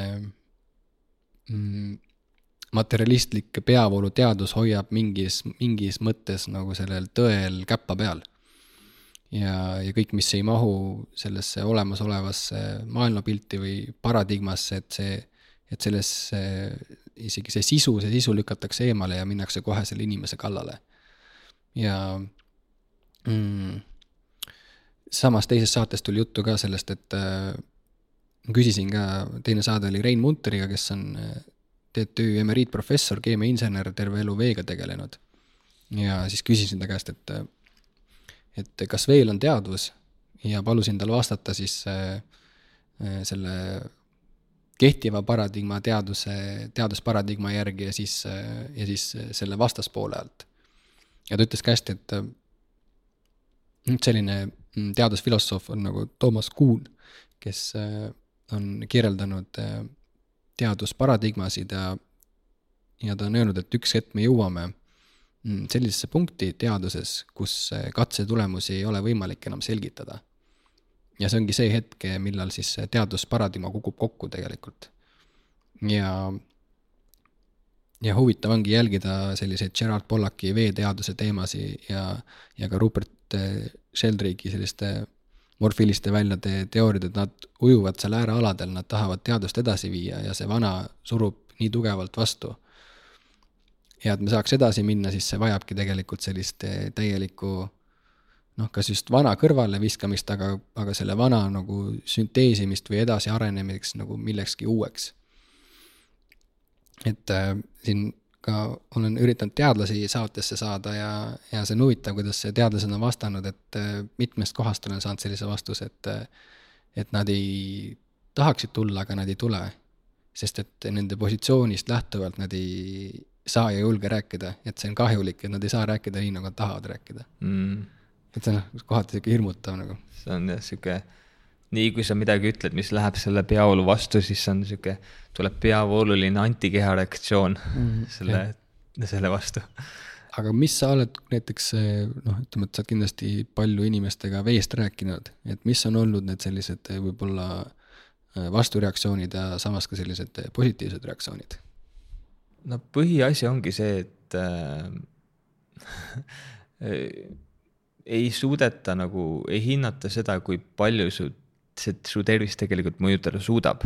mm, materialistlik peavooluteadus hoiab mingis, mingis mõttes nagu sellel tõel käppa peal. Ja, ja kõik, mis ei mahu sellesse olemasolevasse maailmapilti või paradigmasse, et see et selles isegi see sisu, see sisu lükatakse eemale ja minnakse kohe selle inimese kallale. ja mm, samas teises saates tuli juttu ka sellest, et äh, küsisin ka, teine saade oli Rein Munteriga, kes on äh, TTÜ emeriitprofessor, keemiainsener, terve elu veega tegelenud. ja siis küsisin ta käest, et, et kas veel on teadvus ja palusin tal vastata siis äh, selle kehtiva paradigma teaduse, teadusparadigma järgi ja siis, ja siis selle vastaspoole alt. ja ta ütles ka hästi, et selline teadusfilosoof on nagu Toomas Kuhn, kes on kirjeldanud teadusparadigmasid ja, ja ta on öelnud, et üks hetk me jõuame sellisesse punkti teaduses, kus katse tulemusi ei ole võimalik enam selgitada ja see ongi see hetk, millal siis teadusparadigma kukub kokku tegelikult. ja, ja huvitav ongi jälgida selliseid Gerald Pollacki veeteaduse teemasid ja, ja ka Rupert Sheldrake'i selliste morfiliste väljade teooriad, et nad ujuvad seal äärealadel, nad tahavad teadust edasi viia ja see vana surub nii tugevalt vastu. Ja et me saaks edasi minna, siis see vajabki tegelikult sellist täielikku noh, kas just vana kõrvaleviskamist, aga, aga selle vana nagu sünteesimist või edasiarenemiseks nagu millekski uueks. et äh, siin ka olen üritanud teadlasi saatesse saada ja, ja see on huvitav, kuidas teadlased on vastanud, et äh, mitmest kohast olen saanud sellise vastuse, et äh, et nad ei tahaksid tulla, aga nad ei tule. sest et nende positsioonist lähtuvalt nad ei saa ja julge rääkida, et see on kahjulik, et nad ei saa rääkida nii, nagu nad tahavad rääkida
mm
et see on kohati sihuke hirmutav nagu.
see on jah sihuke, nii kui sa midagi ütled, mis läheb selle peavoolu vastu, siis on sihuke, tuleb peavooluline antikeha reaktsioon mm, selle, *laughs* selle vastu.
aga mis sa oled näiteks noh, ütleme, et sa oled kindlasti palju inimestega veest rääkinud, et mis on olnud need sellised võib-olla vastureaktsioonid ja samas ka sellised positiivsed reaktsioonid?
No põhiasi ongi see, et äh, *laughs* ei suudeta nagu, ei hinnata seda, kui palju su, see su tervist tegelikult mõjutada suudab.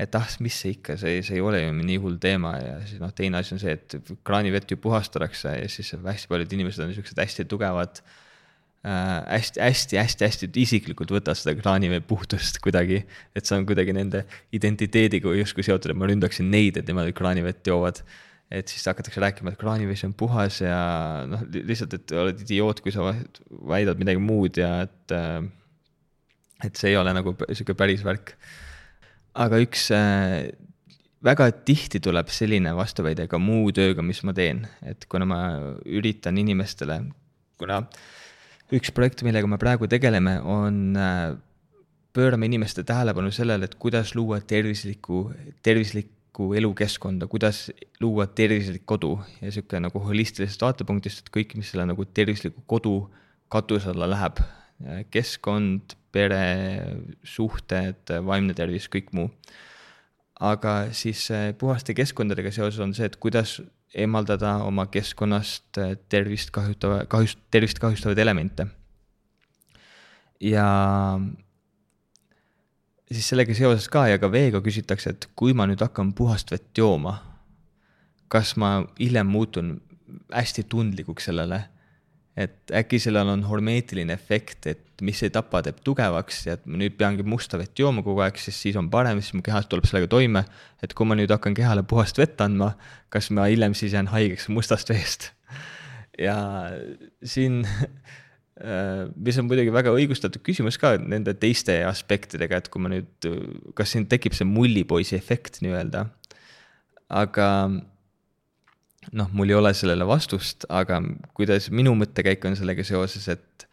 et ah, mis see ikka, see, see ei ole ju nii hull teema ja siis noh, teine asi on see, et kraanivett ju puhastatakse ja siis hästi paljud inimesed on niisugused hästi tugevad hästi-hästi-hästi-hästi isiklikult võta seda kraanivee puhtust kuidagi. et see on kuidagi nende identiteediga justkui seotud, et ma ründaksin neid, et nemad kraanivett joovad. et siis hakatakse rääkima, et kraanivesi on puhas ja noh, lihtsalt, et oled idioot, kui sa väidad midagi muud ja et. Äh, et see ei ole nagu sihuke päris värk. aga üks äh, väga tihti tuleb selline vastuväide ka muu tööga, mis ma teen, et kuna ma üritan inimestele, kuna äh, üks projekt, millega me praegu tegeleme, on äh, pöörame inimeste tähelepanu sellele, et kuidas luua tervislikku, tervislikku elukeskkonda, kuidas luua tervislik kodu ja sihuke nagu holistilisest vaatepunktist, et kõik, mis selle nagu tervisliku kodu katuse alla läheb, keskkond, pere, suhted, vaimne tervis, kõik muu. aga siis puhaste keskkondadega seoses on see, et kuidas eemaldada oma keskkonnast äh, tervist kahjutava, kahjust, tervist kahjustavaid elemente. ja siis sellega seoses ka ja ka veega küsitakse, et kui ma nüüd hakkan puhast vett jooma, kas ma hiljem muutun hästi tundlikuks sellele et äkki sellel on hormeetiline efekt, et mis ei tapa, teeb tugevaks ja et ma nüüd peangi musta vett jooma kogu aeg, sest siis on parem, siis mu kehas tuleb sellega toime. et kui ma nüüd hakkan kehale puhast vett andma, kas ma hiljem siis jään haigeks mustast veest? *laughs* ja siin, *laughs* äh, mis on muidugi väga õigustatud küsimus ka nende teiste aspektidega, et kui ma nüüd, kas siin tekib see mullipoisi efekt nii-öelda. aga noh, mul ei ole sellele vastust, aga kuidas minu mõttekäik on sellega seoses, et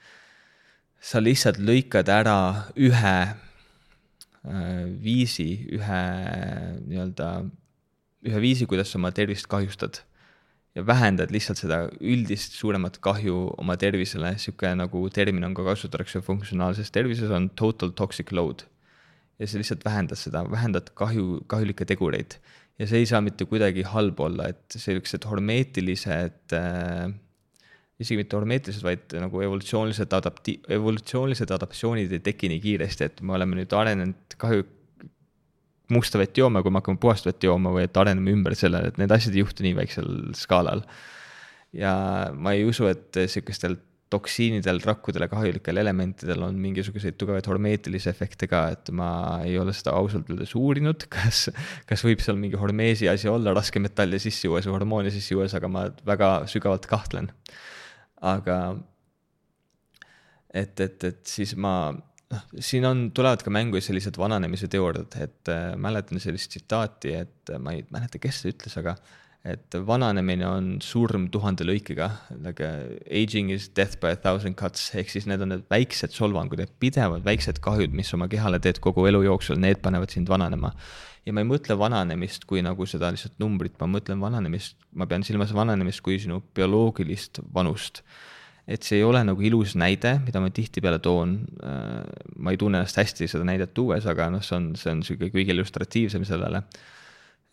sa lihtsalt lõikad ära ühe äh, viisi, ühe nii-öelda, ühe viisi, kuidas sa oma tervist kahjustad. ja vähendad lihtsalt seda üldist suuremat kahju oma tervisele, sihuke nagu termin on ka kasutatakse funktsionaalses tervises on total toxic load. ja see lihtsalt vähendas seda, vähendad kahju, kahjulikke tegureid ja see ei saa mitte kuidagi halb olla, et sellised hormeetilised äh,, isegi mitte hormeetilised, vaid nagu evolutsioonilised adapti-, evolutsioonilised adaptatsioonid ei teki nii kiiresti, et me oleme nüüd arenenud kahju, musta vett jooma, kui me hakkame puhast vett jooma või et areneme ümber sellele, et need asjad ei juhtu nii väiksel skaalal. ja ma ei usu, et sihukestel toksiinidel, rakkudele kahjulikel elementidel on mingisuguseid tugevaid hormeetilisi efekte ka, et ma ei ole seda ausalt öeldes uurinud, *laughs* kas, kas võib seal mingi hormeesi asi olla, raskemetalli sisse juues või hormoone sisse juues, aga ma väga sügavalt kahtlen. aga et, et, et siis ma, noh, siin on, tulevad ka mängu sellised vananemise teooriad, et äh, mäletan sellist tsitaati, et ma ei mäleta, kes see ütles, aga et vananemine on surm tuhande lõikega, like aging is death by a thousand cuts, ehk siis need on need väiksed solvangud ja pidevad väiksed kahjud, mis oma kehale teed kogu elu jooksul, need panevad sind vananema. ja ma ei mõtle vananemist kui nagu seda lihtsalt numbrit, ma mõtlen vananemist, ma pean silmas vananemist kui sinu bioloogilist vanust. et see ei ole nagu ilus näide, mida ma tihtipeale toon, äh, ma ei tunne ennast hästi seda näidet tuues, aga noh, see on, see on sihuke kõige illustratiivsem sellele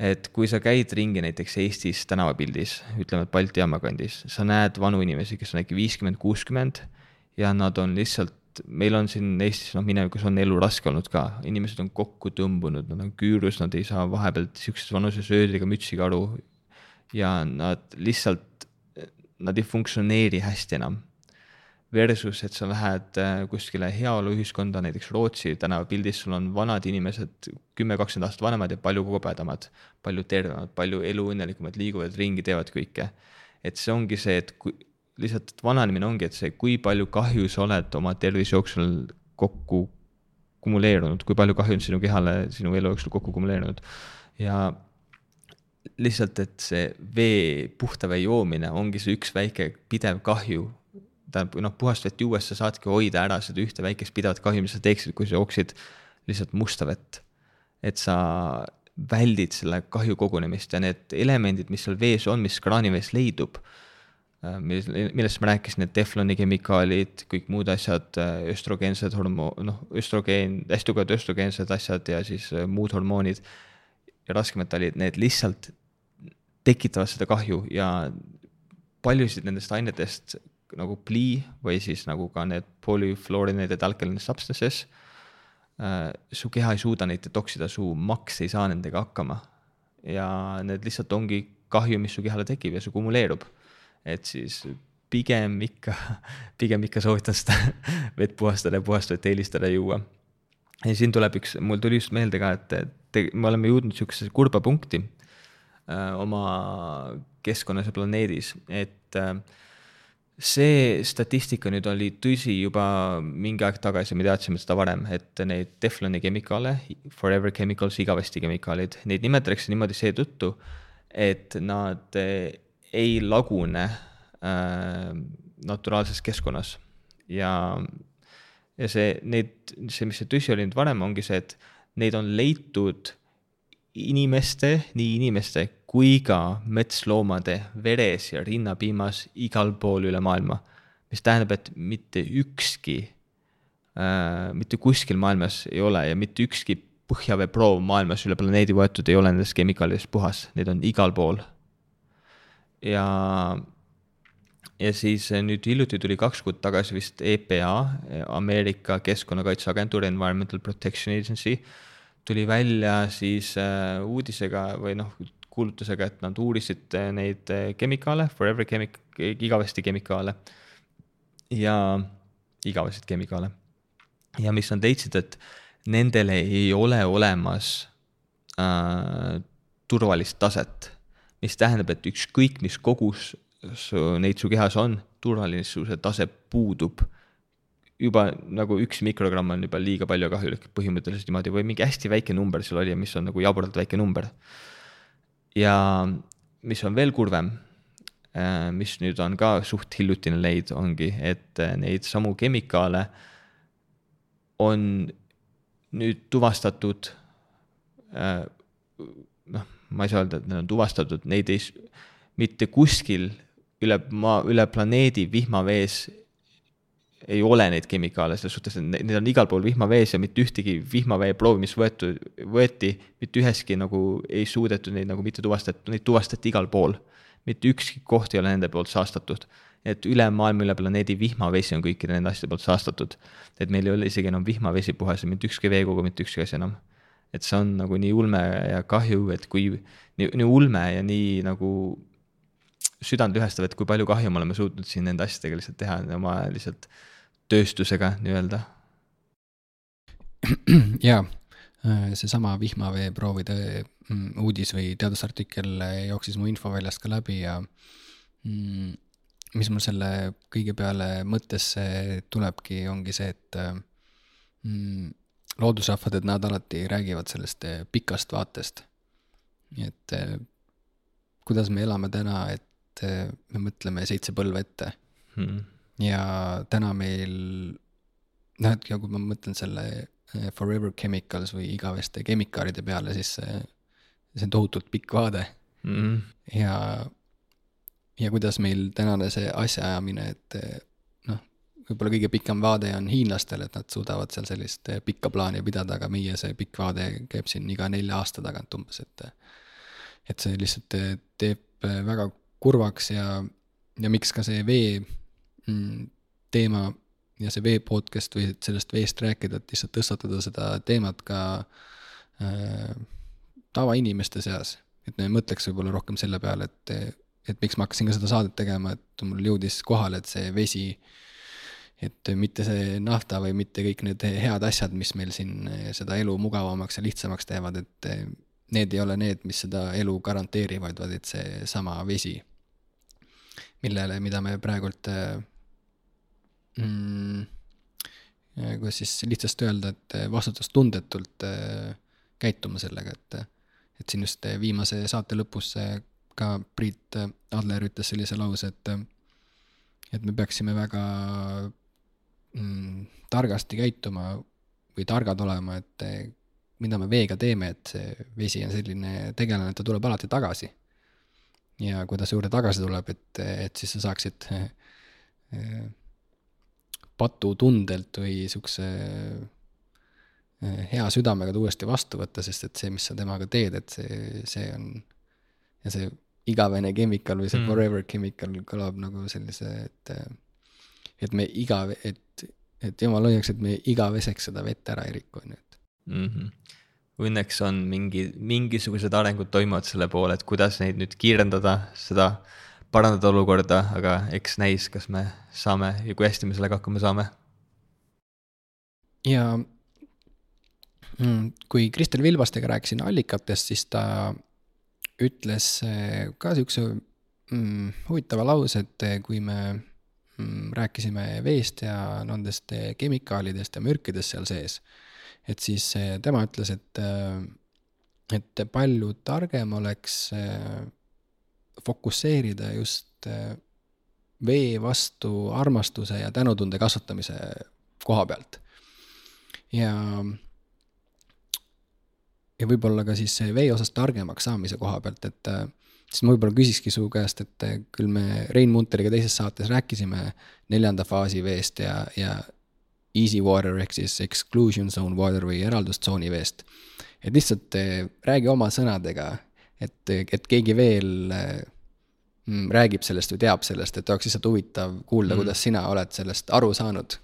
et kui sa käid ringi näiteks Eestis tänavapildis, ütleme, et Balti jaama kandis, sa näed vanu inimesi, kes on äkki viiskümmend, kuuskümmend ja nad on lihtsalt, meil on siin Eestis, noh, minevikus on elu raske olnud ka, inimesed on kokku tõmbunud, nad on küürus, nad ei saa vahepeal sihukeses vanuses ööd ega mütsiga aru. ja nad lihtsalt, nad ei funktsioneeri hästi enam versus, et sa lähed äh, kuskile heaoluühiskonda, näiteks Rootsi tänavapildis, sul on vanad inimesed, kümme, kakskümmend aastat vanemad ja palju kobedamad, palju tervemad, palju eluõnnelikumad, liiguvad ringi, teevad kõike. et see ongi see, et kui lihtsalt vananemine ongi, et see, kui palju kahju sa oled oma tervise jooksul kokku kumuleerunud, kui palju kahju on sinu kehale sinu elu jooksul kokku kumuleerunud ja lihtsalt, et see vee, puhta vee joomine ongi see üks väike pidev kahju tähendab, noh, puhast vett juues sa saadki hoida ära seda ühte väikest pidevat kahju, mis sa teeksid, kui sa jooksid lihtsalt musta vett. et sa väldid selle kahju kogunemist ja need elemendid, mis seal vees on, mis kraanivees leidub, äh, milles, millest ma rääkisin, need tefloni kemikaalid, kõik muud asjad, äh, östrogeensed hormo-, noh, östrogeen, hästi tugevad östrogeensed asjad ja siis äh, muud hormoonid ja raskemetallid, need lihtsalt tekitavad seda kahju ja paljusid nendest ainetest nagu plii või siis nagu ka need polyfluorinated alkaline substances äh,. su keha ei suuda neid detoksida, su maks ei saa nendega hakkama. ja need lihtsalt ongi kahju, mis su kehale tekib ja see kumuleerub. et siis pigem ikka, *laughs* pigem ikka soovitan seda *laughs* vett puhastada ja puhast vett eelistada juua. ja siin tuleb üks, mul tuli just meelde ka, et, et me oleme jõudnud sihukesesse kurba punkti äh, oma keskkonnas ja planeedis, et äh, see statistika nüüd oli tõsi juba mingi aeg tagasi, me teadsime seda varem, et neid Tefloni kemikaale, Forever Chemicals, igavesti kemikaalid, neid nimetatakse niimoodi seetõttu, et nad ei lagune äh, naturaalses keskkonnas. Ja, ja see, need, see, mis see tõsi oli nüüd varem, ongi see, et neid on leitud inimeste, nii inimeste kui ka metsloomade veres ja rinnapiimas igal pool üle maailma. mis tähendab, et mitte ükski äh,, mitte kuskil maailmas ei ole ja mitte ükski põhjaveeproov maailmas üle planeedi võetud ei ole nendest kemikaalidest puhas, neid on igal pool. ja, ja siis nüüd hiljuti tuli kaks kuud tagasi vist EPA, Ameerika Keskkonnakaitseagentuur, Environmental Protection Agency, tuli välja siis äh, uudisega või noh, kuulutusega, et nad uurisid äh, neid äh, kemikaale, forever chemic-, igavesti kemikaale ja igavesed kemikaale. ja mis nad leidsid, et nendele ei ole olemas äh, turvalist taset, mis tähendab, et ükskõik, mis kogus su, neid su kehas on, turvalisuse tase puudub. Juba nagu üks mikrogramm on juba liiga palju kahjulik põhimõtteliselt niimoodi või mingi hästi väike number seal oli, mis on nagu jaburalt väike number ja mis on veel kurvem, äh, mis nüüd on ka suht hiljutine leid, ongi, et äh, neid samu kemikaale on nüüd tuvastatud. Äh, noh, ma ei saa öelda, et need on tuvastatud, neid ei, mitte kuskil üle maa, üle planeedi vihmavees ei ole neid kemikaale selles suhtes, et need on igal pool vihmavees ja mitte ühtegi vihmavee proovi, mis võetu, võeti, mitte üheski nagu ei suudetud neid nagu mitte tuvastada, neid tuvastati igal pool. mitte ükski koht ei ole nende poolt saastatud. et üle maailma, üle planeedi vihmavesi on kõikide nende asjade poolt saastatud. et meil ei ole isegi enam vihmavesi puhas ja mitte ükski veekogu, mitte ükski asi enam. et see on nagu nii ulme ja kahju, et kui nii, nii ulme ja nii nagu südantlühestav, et kui palju kahju me oleme suutnud siin nende asjadega lihtsalt teha, oma lihtsalt tööstusega nii-öelda. *clears throat*
jaa, äh, seesama vihmaveeproovide mm, uudis või teadusartikkel jooksis mu infoväljast ka läbi ja mm, mis mul selle kõige peale mõttesse tulebki, ongi see, et mm, loodusrahvad, et nad alati räägivad sellest äh, pikast vaatest. et äh, kuidas me elame täna, et me mõtleme seitse põlve ette hmm ja täna meil, noh, et kui ma mõtlen selle eh, Forever Chemicals või igaveste kemikaalide peale, siis see, see on tohutult pikk vaade mm. -hmm. ja, ja kuidas meil tänane see asjaajamine, et eh, noh, võib-olla kõige pikem vaade on hiinlastel, et nad suudavad seal sellist eh, pikka plaani pidada, aga meie see pikk vaade käib siin iga nelja aasta tagant umbes, et et see lihtsalt teeb väga kurvaks ja, ja miks ka see vee teema ja see vee podcast või sellest veest rääkida, et lihtsalt tõstatada seda teemat ka äh, tavainimeste seas. et me mõtleks võib-olla rohkem selle peale, et, et miks ma hakkasin ka seda saadet tegema, et mul jõudis kohale, et see vesi, et mitte see nafta või mitte kõik need head asjad, mis meil siin seda elu mugavamaks ja lihtsamaks teevad, et need ei ole need, mis seda elu garanteerivad, vaid et seesama vesi, millele, mida me praegult äh, mm,, kuidas siis lihtsasti öelda, et vastutustundetult äh, käituma sellega, et, et siin just viimase saate lõpus ka Priit Adler ütles sellise lause, et, et me peaksime väga mm, targasti käituma või targad olema, et mida me veega teeme, et see vesi on selline tegelane, et ta tuleb alati tagasi. ja kui ta su juurde tagasi tuleb, et, et siis sa saaksid *laughs* patutundelt või siukse eh, hea südamega ta uuesti vastu võtta, sest et see, mis sa temaga teed, et see, see on ja see igavene chemical või see mm. forever chemical kõlab nagu sellise, et et me iga, et, et jumal hoiaks, et me igaveseks seda vett ära ei riku, on ju, et
mm. -hmm. Õnneks on mingi, mingisugused arengud toimuvad selle poole, et kuidas neid nüüd kiirendada, seda parandada olukorda, aga eks näis, kas me saame ja kui hästi me sellega hakkama saame.
ja mm, kui Kristel Vilbastega rääkisin allikatest, siis ta ütles eh, ka siukse mm, huvitava lause, et eh, kui me mm, rääkisime veest ja nendest eh, kemikaalidest ja mürkidest seal sees, et siis tema ütles, et, et palju targem oleks fokusseerida just vee vastu armastuse ja tänutunde kasvatamise koha pealt. ja ja võib-olla ka siis vee osas targemaks saamise koha pealt, et äh, siis ma võib-olla küsikski su käest, et äh, küll me Rein Munteriga teises saates rääkisime neljanda faasi veest ja, ja easy water ehk siis exclusion zone water või eraldustsooni veest. et lihtsalt äh, räägi oma sõnadega, et, et keegi veel mm, räägib sellest või teab sellest, et oleks lihtsalt huvitav kuulda mm., kuidas sina oled sellest aru saanud.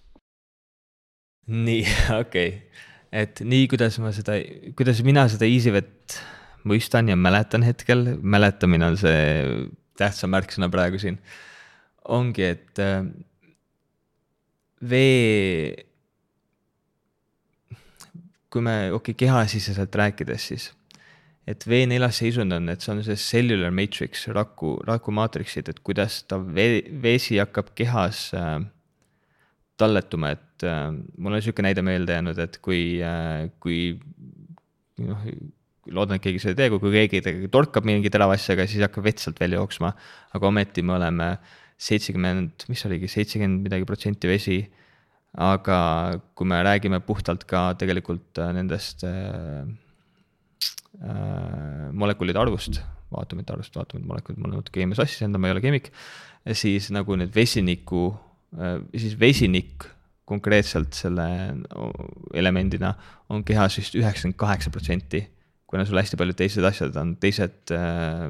nii, *laughs* okei okay et nii, kuidas ma seda, kuidas mina seda EasyVet mõistan ja mäletan hetkel, mäletamine on see tähtsam märksõna praegu siin, ongi, et äh, vee, kui me, okei okay,, kehasiseselt rääkides, siis et vee neljas seisund on, et see on see cellular matrix, raku, raku maatriksid, et kuidas ta vee, vesi hakkab kehas äh, talletuma, et äh, mul on niisugune näide meelde jäänud, et kui äh,, kui noh, loodan, et keegi seda ei tee, kui keegi torkab mingi terava asjaga, siis hakkab vett sealt välja jooksma. aga ometi me oleme seitsekümmend, mis oligi, seitsekümmend midagi protsenti vesi. aga kui me räägime puhtalt ka tegelikult äh, nendest äh, molekulide arvust, aatomite arvust, aatomite molekulid, mul on natuke keemia sassis enda, ma ei ole keemik, siis nagu need vesiniku Äh, siis vesinik konkreetselt selle elemendina on kehas vist üheksakümmend kaheksa protsenti, kuna sul hästi paljud teised asjad on teised äh,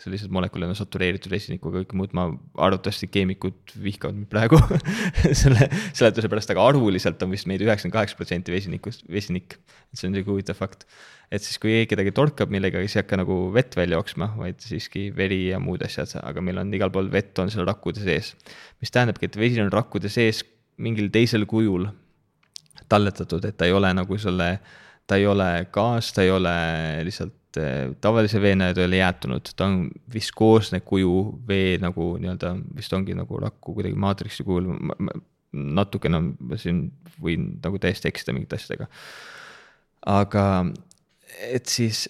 sellised molekulid on satureeritud vesinikuga, kõik muud, ma arvatavasti keemikud vihkavad mind praegu *laughs* selle seletuse pärast, aga arvuliselt on vist meid üheksakümmend kaheksa protsenti vesinikust, vesinik. see on sihuke huvitav fakt. Et siis, kui kedagi torkab millegagi, siis ei hakka nagu vett välja jooksma, vaid siiski veri ja muud asjad, aga meil on igal pool vett on seal rakkude sees. mis tähendabki, et vesi on rakkude sees mingil teisel kujul talletatud, et ta ei ole nagu selle, ta ei ole gaas, ta ei ole lihtsalt Eh, tavalise veena ta ei ole jäätunud, ta on viskoosne kuju vee nagu nii-öelda vist ongi nagu rakku kuidagi maatriksi kujul. natukene ma siin võin nagu täiesti eksida mingite asjadega. aga et siis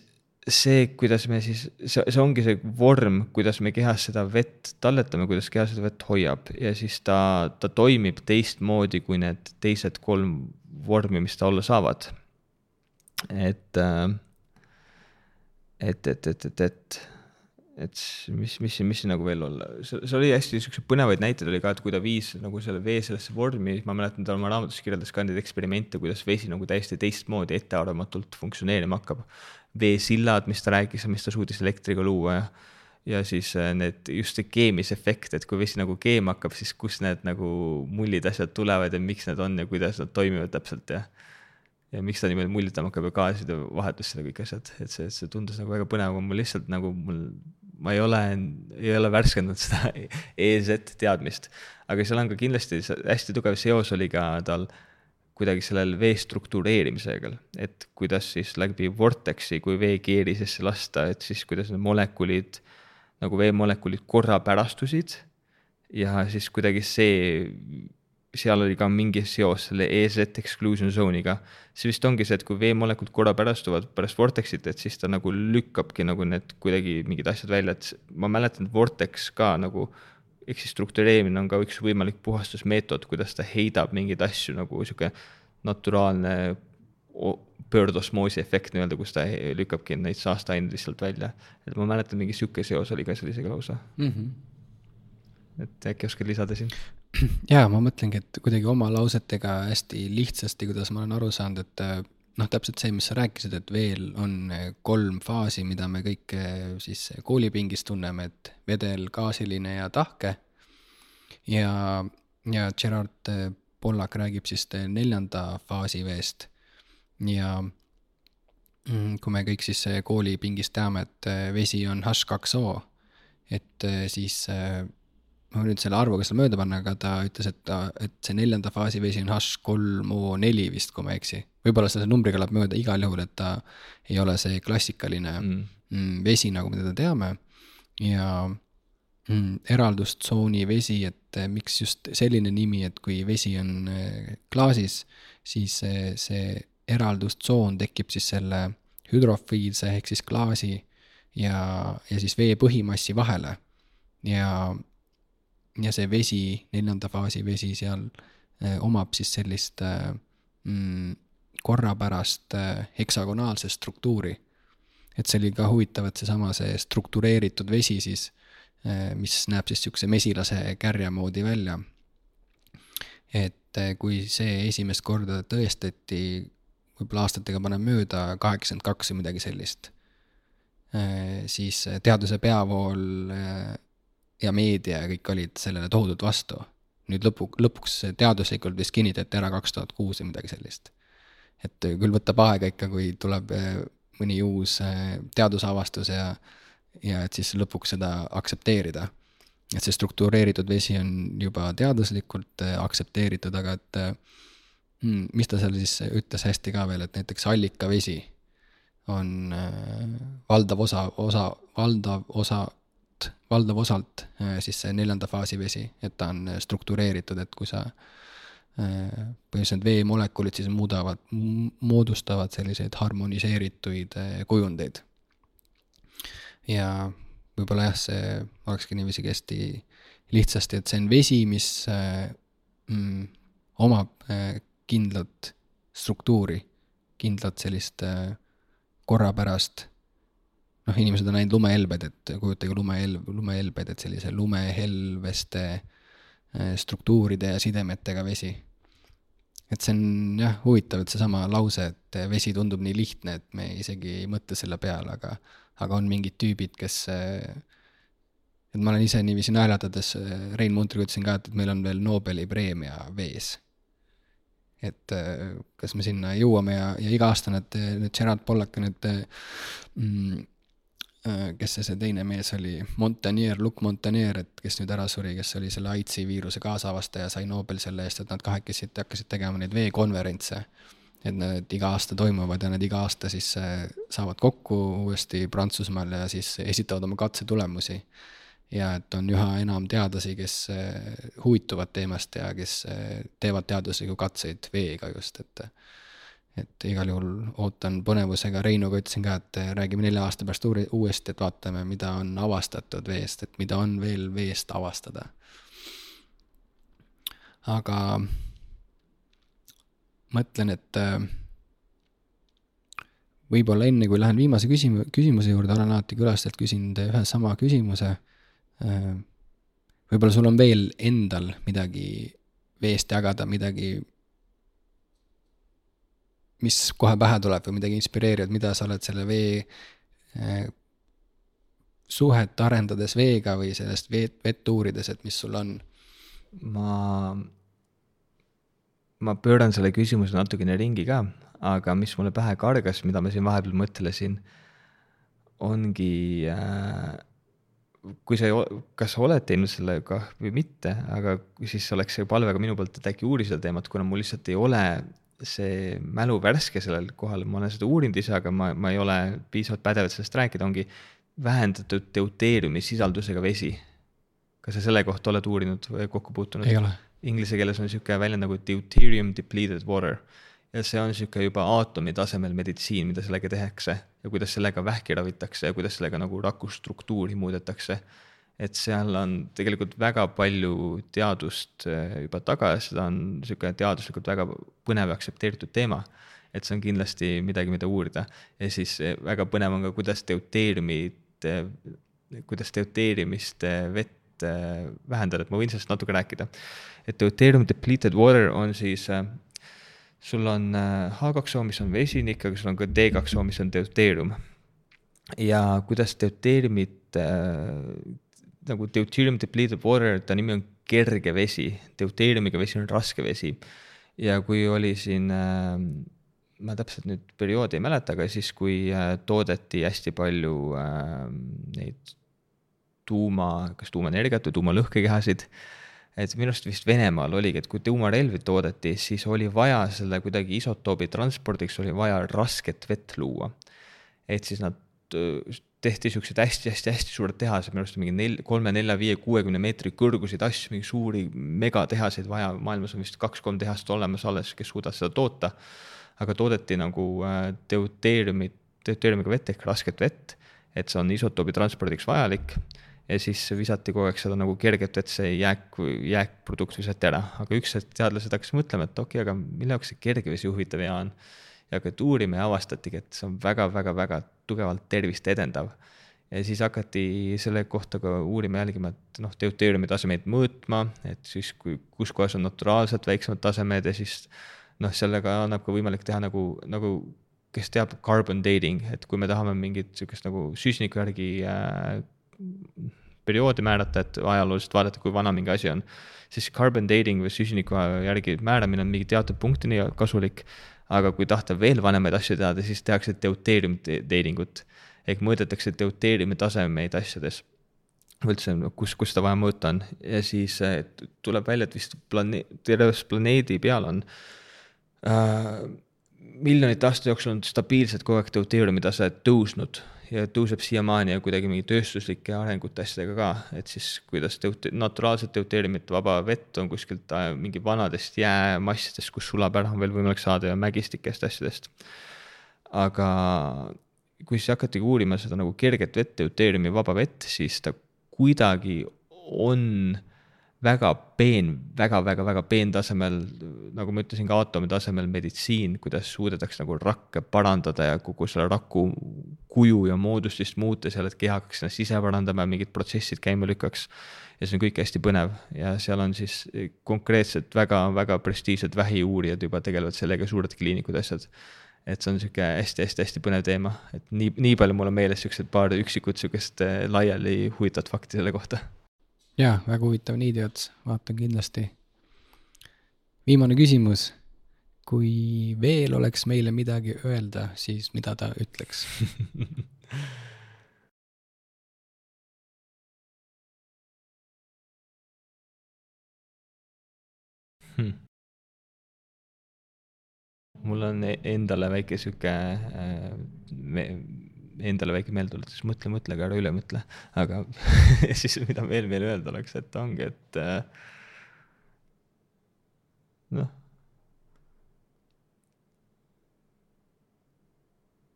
see, kuidas me siis, see, see ongi see vorm, kuidas me kehas seda vett talletame, kuidas kehas seda vett hoiab ja siis ta, ta toimib teistmoodi kui need teised kolm vormi, mis ta olla saavad. et äh, et, et, et, et, et, et mis, mis, mis siin nagu veel olla, see oli hästi siukseid põnevaid näiteid oli ka, et kui ta viis nagu selle vee sellesse vormi, ma mäletan, ta oma raamatus kirjeldas ka neid eksperimente, kuidas vesi nagu täiesti teistmoodi ettearvamatult funktsioneerima hakkab. veesillad, mis ta rääkis mis ta suutis elektriga luua ja ja siis äh, need, just see keemisefekt, et kui vesi nagu keema hakkab, siis kust need nagu mullid asjad tulevad ja miks need on ja kuidas nad toimivad täpselt ja ja miks ta niimoodi muljutama hakkab ja gaaside vahetus ja kõik asjad, et see, see tundus nagu väga põnev, aga mul lihtsalt nagu mul, ma ei ole, ei ole värskendanud seda *laughs* EZ teadmist. aga seal on ka kindlasti hästi tugev seos oli ka tal kuidagi sellel vee struktureerimisega, et kuidas siis läbi vortexi, kui vee keeri sisse lasta, et siis kuidas need molekulid, nagu veemolekulid korra pärastusid ja siis kuidagi see seal oli ka mingi seos selle EZ exclusion zone'iga. see vist ongi see, et kui veemolekud korra pärastuvad pärast vortexit, et siis ta nagu lükkabki nagu need kuidagi mingid asjad välja, et ma mäletan, et vortex ka nagu ehk siis struktureerimine on ka üks võimalik puhastusmeetod, kuidas ta heidab mingeid asju nagu sihuke naturaalne pöördosmoosi efekt nii-öelda, kus ta lükkabki neid saasteaineid lihtsalt välja. et ma mäletan, mingi sihuke seos oli ka sellisega lausa mm. -hmm. et äkki oskad lisada siin? *clears throat*
jaa, ma mõtlengi, et kuidagi oma lausetega hästi lihtsasti, kuidas ma olen aru saanud, et äh, noh, täpselt see, mis sa rääkisid, et veel on äh, kolm faasi, mida me kõik äh, siis koolipingis tunneme, et vedel, gaasiline ja tahke. ja, ja Gerard Pollak räägib siis neljanda faasi veest. ja mm, kui me kõik siis koolipingis teame, et vesi on H2O et siis ma nüüd selle arvuga seal mööda panna, aga ta ütles, et ta, et see neljanda faasi vesi on H3O4 vist, kui ma ei eksi. võib-olla selle numbriga läheb mööda igal juhul, et ta ei ole see klassikaline mm. Mm, vesi, nagu me teda teame. ja mm, eraldustsooni vesi, et eh, miks just selline nimi, et kui vesi on eh, klaasis, siis see, see eraldustsoon tekib siis selle hüdrofiilse ehk siis klaasi ja, ja siis vee põhimassi vahele. ja ja see vesi, neljanda faasi vesi seal eh, omab siis sellist eh, mm, korrapärast eh, heksagonaalset struktuuri. et see oli ka huvitav, et seesama, see struktureeritud vesi siis, mis näeb siis niisuguse mesilase kärje moodi välja. et kui see esimest korda tõestati, võib-olla aastatega paneb mööda, kaheksakümmend kaks või midagi sellist, siis teaduse peavool ja meedia ja kõik olid sellele tohutult vastu. nüüd lõpu, lõpuks teaduslikult vist kinnitati ära kaks tuhat kuus või midagi sellist. et küll võtab aega ikka, kui tuleb eh, mõni uus eh, teadusavastus ja, ja et siis lõpuks seda aktsepteerida. et see struktureeritud vesi on juba teaduslikult eh, aktsepteeritud, aga et hmm, mis ta seal siis ütles hästi ka veel, et näiteks allikavesi on valdav osa, osa, valdav osa osalt, valdav osalt äh, siis see neljanda faasi vesi, et ta on äh, struktureeritud, et kui sa äh, põhimõtteliselt veemolekulid siis muudavad, moodustavad selliseid harmoniseerituid kujundeid. ja võib-olla jah, see olekski niiviisi hästi lihtsasti, et see on vesi, mis mm, omab kindlat struktuuri, kindlat sellist korrapärast noh, inimesed on näinud lumehelbed, et kujutage lumehelb, lumehelbed, et sellise lumehelveste äh, struktuuride ja sidemetega vesi. et see on jah, huvitav, et seesama lause, et vesi tundub nii lihtne, et me isegi ei mõtle selle peale, aga, aga on mingid tüübid, kes äh, et ma olen ise niiviisi naeratades äh, Rein Muntriga ütlesin ka, et, meil on veel Nobeli preemia vees. et kas me sinna jõuame ja, ja iga aasta need, need Gerard Pollack ja need mm, kes see, see teine mees oli, Montagnier, Luc Montagnier, et kes nüüd ära suri, kes oli selle AIDSi viiruse kaasavastaja, sai Nobel selle eest, et nad kahekesi hakkasid tegema neid veekonverentse. et need iga aasta toimuvad ja nad iga aasta siis äh, saavad kokku uuesti Prantsusmaal ja siis esitavad oma katsetulemusi. ja et on üha enam teadlasi, kes äh, huvituvad teemast ja kes teevad teaduslikku katseid veega just, et et igal juhul ootan põnevusega, Reinuga ütlesin ka, et räägime nelja aasta pärast uuri-, uuesti, et vaatame, mida on avastatud veest, et mida on veel veest avastada. aga mõtlen, et äh, võib-olla enne, kui lähen viimase küsim-, küsimuse juurde, olen alati külastajalt küsinud ühe sama küsimuse. Äh, võib-olla sul on veel endal midagi veest jagada, midagi mis kohe pähe tuleb või midagi inspireerivat, mida sa oled selle vee eh, suhet arendades veega või sellest vett, vett uurides, et mis sul on?
ma, ma pööran selle küsimuse natukene ringi ka, aga mis mulle pähe kargas, mida ma siin vahepeal mõtlesin, ongi äh, kui sa, kas sa oled teinud sellega või mitte, aga siis oleks see palve ka minu poolt, et äkki uuri seda teemat, kuna mul lihtsalt ei ole see mälu värske sellel kohal, ma olen seda uurinud ise, aga ma, ma ei ole piisavalt pädev, et sellest rääkida, ongi vähendatud deuteeriumi sisaldusega vesi. kas sa selle kohta oled uurinud või kokku puutunud? Inglise keeles on niisugune väljend nagu deuterium depleted water. Ja see on niisugune juba aatomi tasemel meditsiin, mida sellega tehakse ja kuidas sellega vähki ravitakse ja kuidas sellega nagu raku struktuuri muudetakse et seal on tegelikult väga palju teadust äh, juba taga ja seda on niisugune teaduslikult väga põnev aktsepteeritud teema. et see on kindlasti midagi, mida uurida ja siis äh, väga põnev on ka, kuidas deuteeriumit, äh, kuidas deuteerimist vett vähendada, et ma võin sellest natuke rääkida. et deuterium depleted water on siis sul on H2O, mis on vesinik, aga sul on ka D2O, mis on deuteerium. ja kuidas deuteeriumit nagu deuterium depleted water, ta nimi on kerge vesi, deuteriumiga vesi on raske vesi. ja kui oli siin äh,, ma täpselt nüüd perioodi ei mäleta, aga siis, kui äh, toodeti hästi palju äh, neid tuuma, kas tuumaenergiat või tuumalõhkekehasid. et minu arust vist Venemaal oligi, et kui tuumarelvi toodeti, siis oli vaja selle kuidagi isotoobi transpordiks oli vaja rasket vett luua. et siis nad tehti siukseid hästi-hästi-hästi suured tehased, minu arust mingi nel-, kolme, nelja, viie, kuuekümne meetri kõrguseid asju, mingi suuri megatehaseid vaja, maailmas on vist kaks-kolm tehast olemas alles, kes suudavad seda toota. aga toodeti nagu äh, deuteeriumit, deuteeriumiga vett ehk rasket vett, et see on isotoobi transpordiks vajalik ja siis visati kogu aeg seda nagu kerget vett, see jääk, jääkprodukt visati ära, aga üks hetk teadlased hakkasid mõtlema, et okei okay,, aga mille jaoks see kergevesi juhitav hea on ja hakati uurima ja avastatigi, et see on väga-väga-väga tugevalt tervist edendav. ja siis hakati selle kohta ka uurima, jälgima, et noh, deuteeriumi tasemeid mõõtma, et siis kui, kus kohas on naturaalselt väiksemad tasemed ja siis noh, sellega annab ka võimalik teha nagu, nagu kes teab, carbon dating, et kui me tahame mingit sihukest nagu süsiniku järgi äh, perioodi määrata, et ajalooliselt vaadata, kui vana mingi asi on, siis carbon dating või süsiniku järgi määramine on mingi teatud punktini kasulik aga kui tahta veel vanemaid asju teada, siis tehakse deuteerium dating ut ehk mõõdetakse deuteeriumi tasemeid asjades. üldse, kus, kus seda vaja mõõta on. Ja siis tuleb välja, et vist plane-, terves planeedi peal on äh, miljonite aastate jooksul on stabiilselt kogu aeg deuteeriumi tase tõusnud ja tõuseb siiamaani ja kuidagi mingi tööstuslike arengute asjadega ka, et siis kuidas teute-, naturaalset deuteeriumit, vaba vett on kuskilt äh, mingi vanadest jäämassidest, kus sulab ära, on veel võimalik saada ja mägistikest asjadest. aga kui siis hakatigi uurima seda nagu kerget vett, deuteeriumi vaba vett, siis ta kuidagi on väga peen väga, väga, väga peentasemel, nagu ma ütlesin, ka aatomi tasemel meditsiin, kuidas suudetakse nagu rakke parandada ja kogu selle raku kuju ja moodustist muuta seal, et keha hakkaks ennast ise parandama ja mingid protsessid käima lükkaks. ja see on kõik hästi põnev. Ja seal on siis konkreetselt väga-väga prestiižsed vähiuurijad juba tegelevad sellega, suured kliinikud, asjad. Et see on sihuke hästi-hästi-hästi põnev teema, et nii, nii palju mul on meeles siuksed paar üksikut sihukest laiali huvitavat fakti selle kohta
jaa, väga huvitav niidiots, vaatan kindlasti. viimane küsimus. kui veel oleks meile midagi öelda, siis mida ta ütleks *laughs*
hmm.? mul on e-, endale väike sihuke äh, endale väike meeldetuletus, mõtle, mõtle, aga ära üle mõtle. aga *laughs* siis, mida veel veel öelda oleks, et ongi, et äh, noh.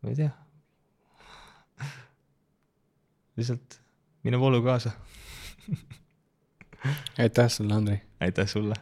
ma ei tea. lihtsalt mine voolu kaasa
aitäh sulle, Andrei.
aitäh sulle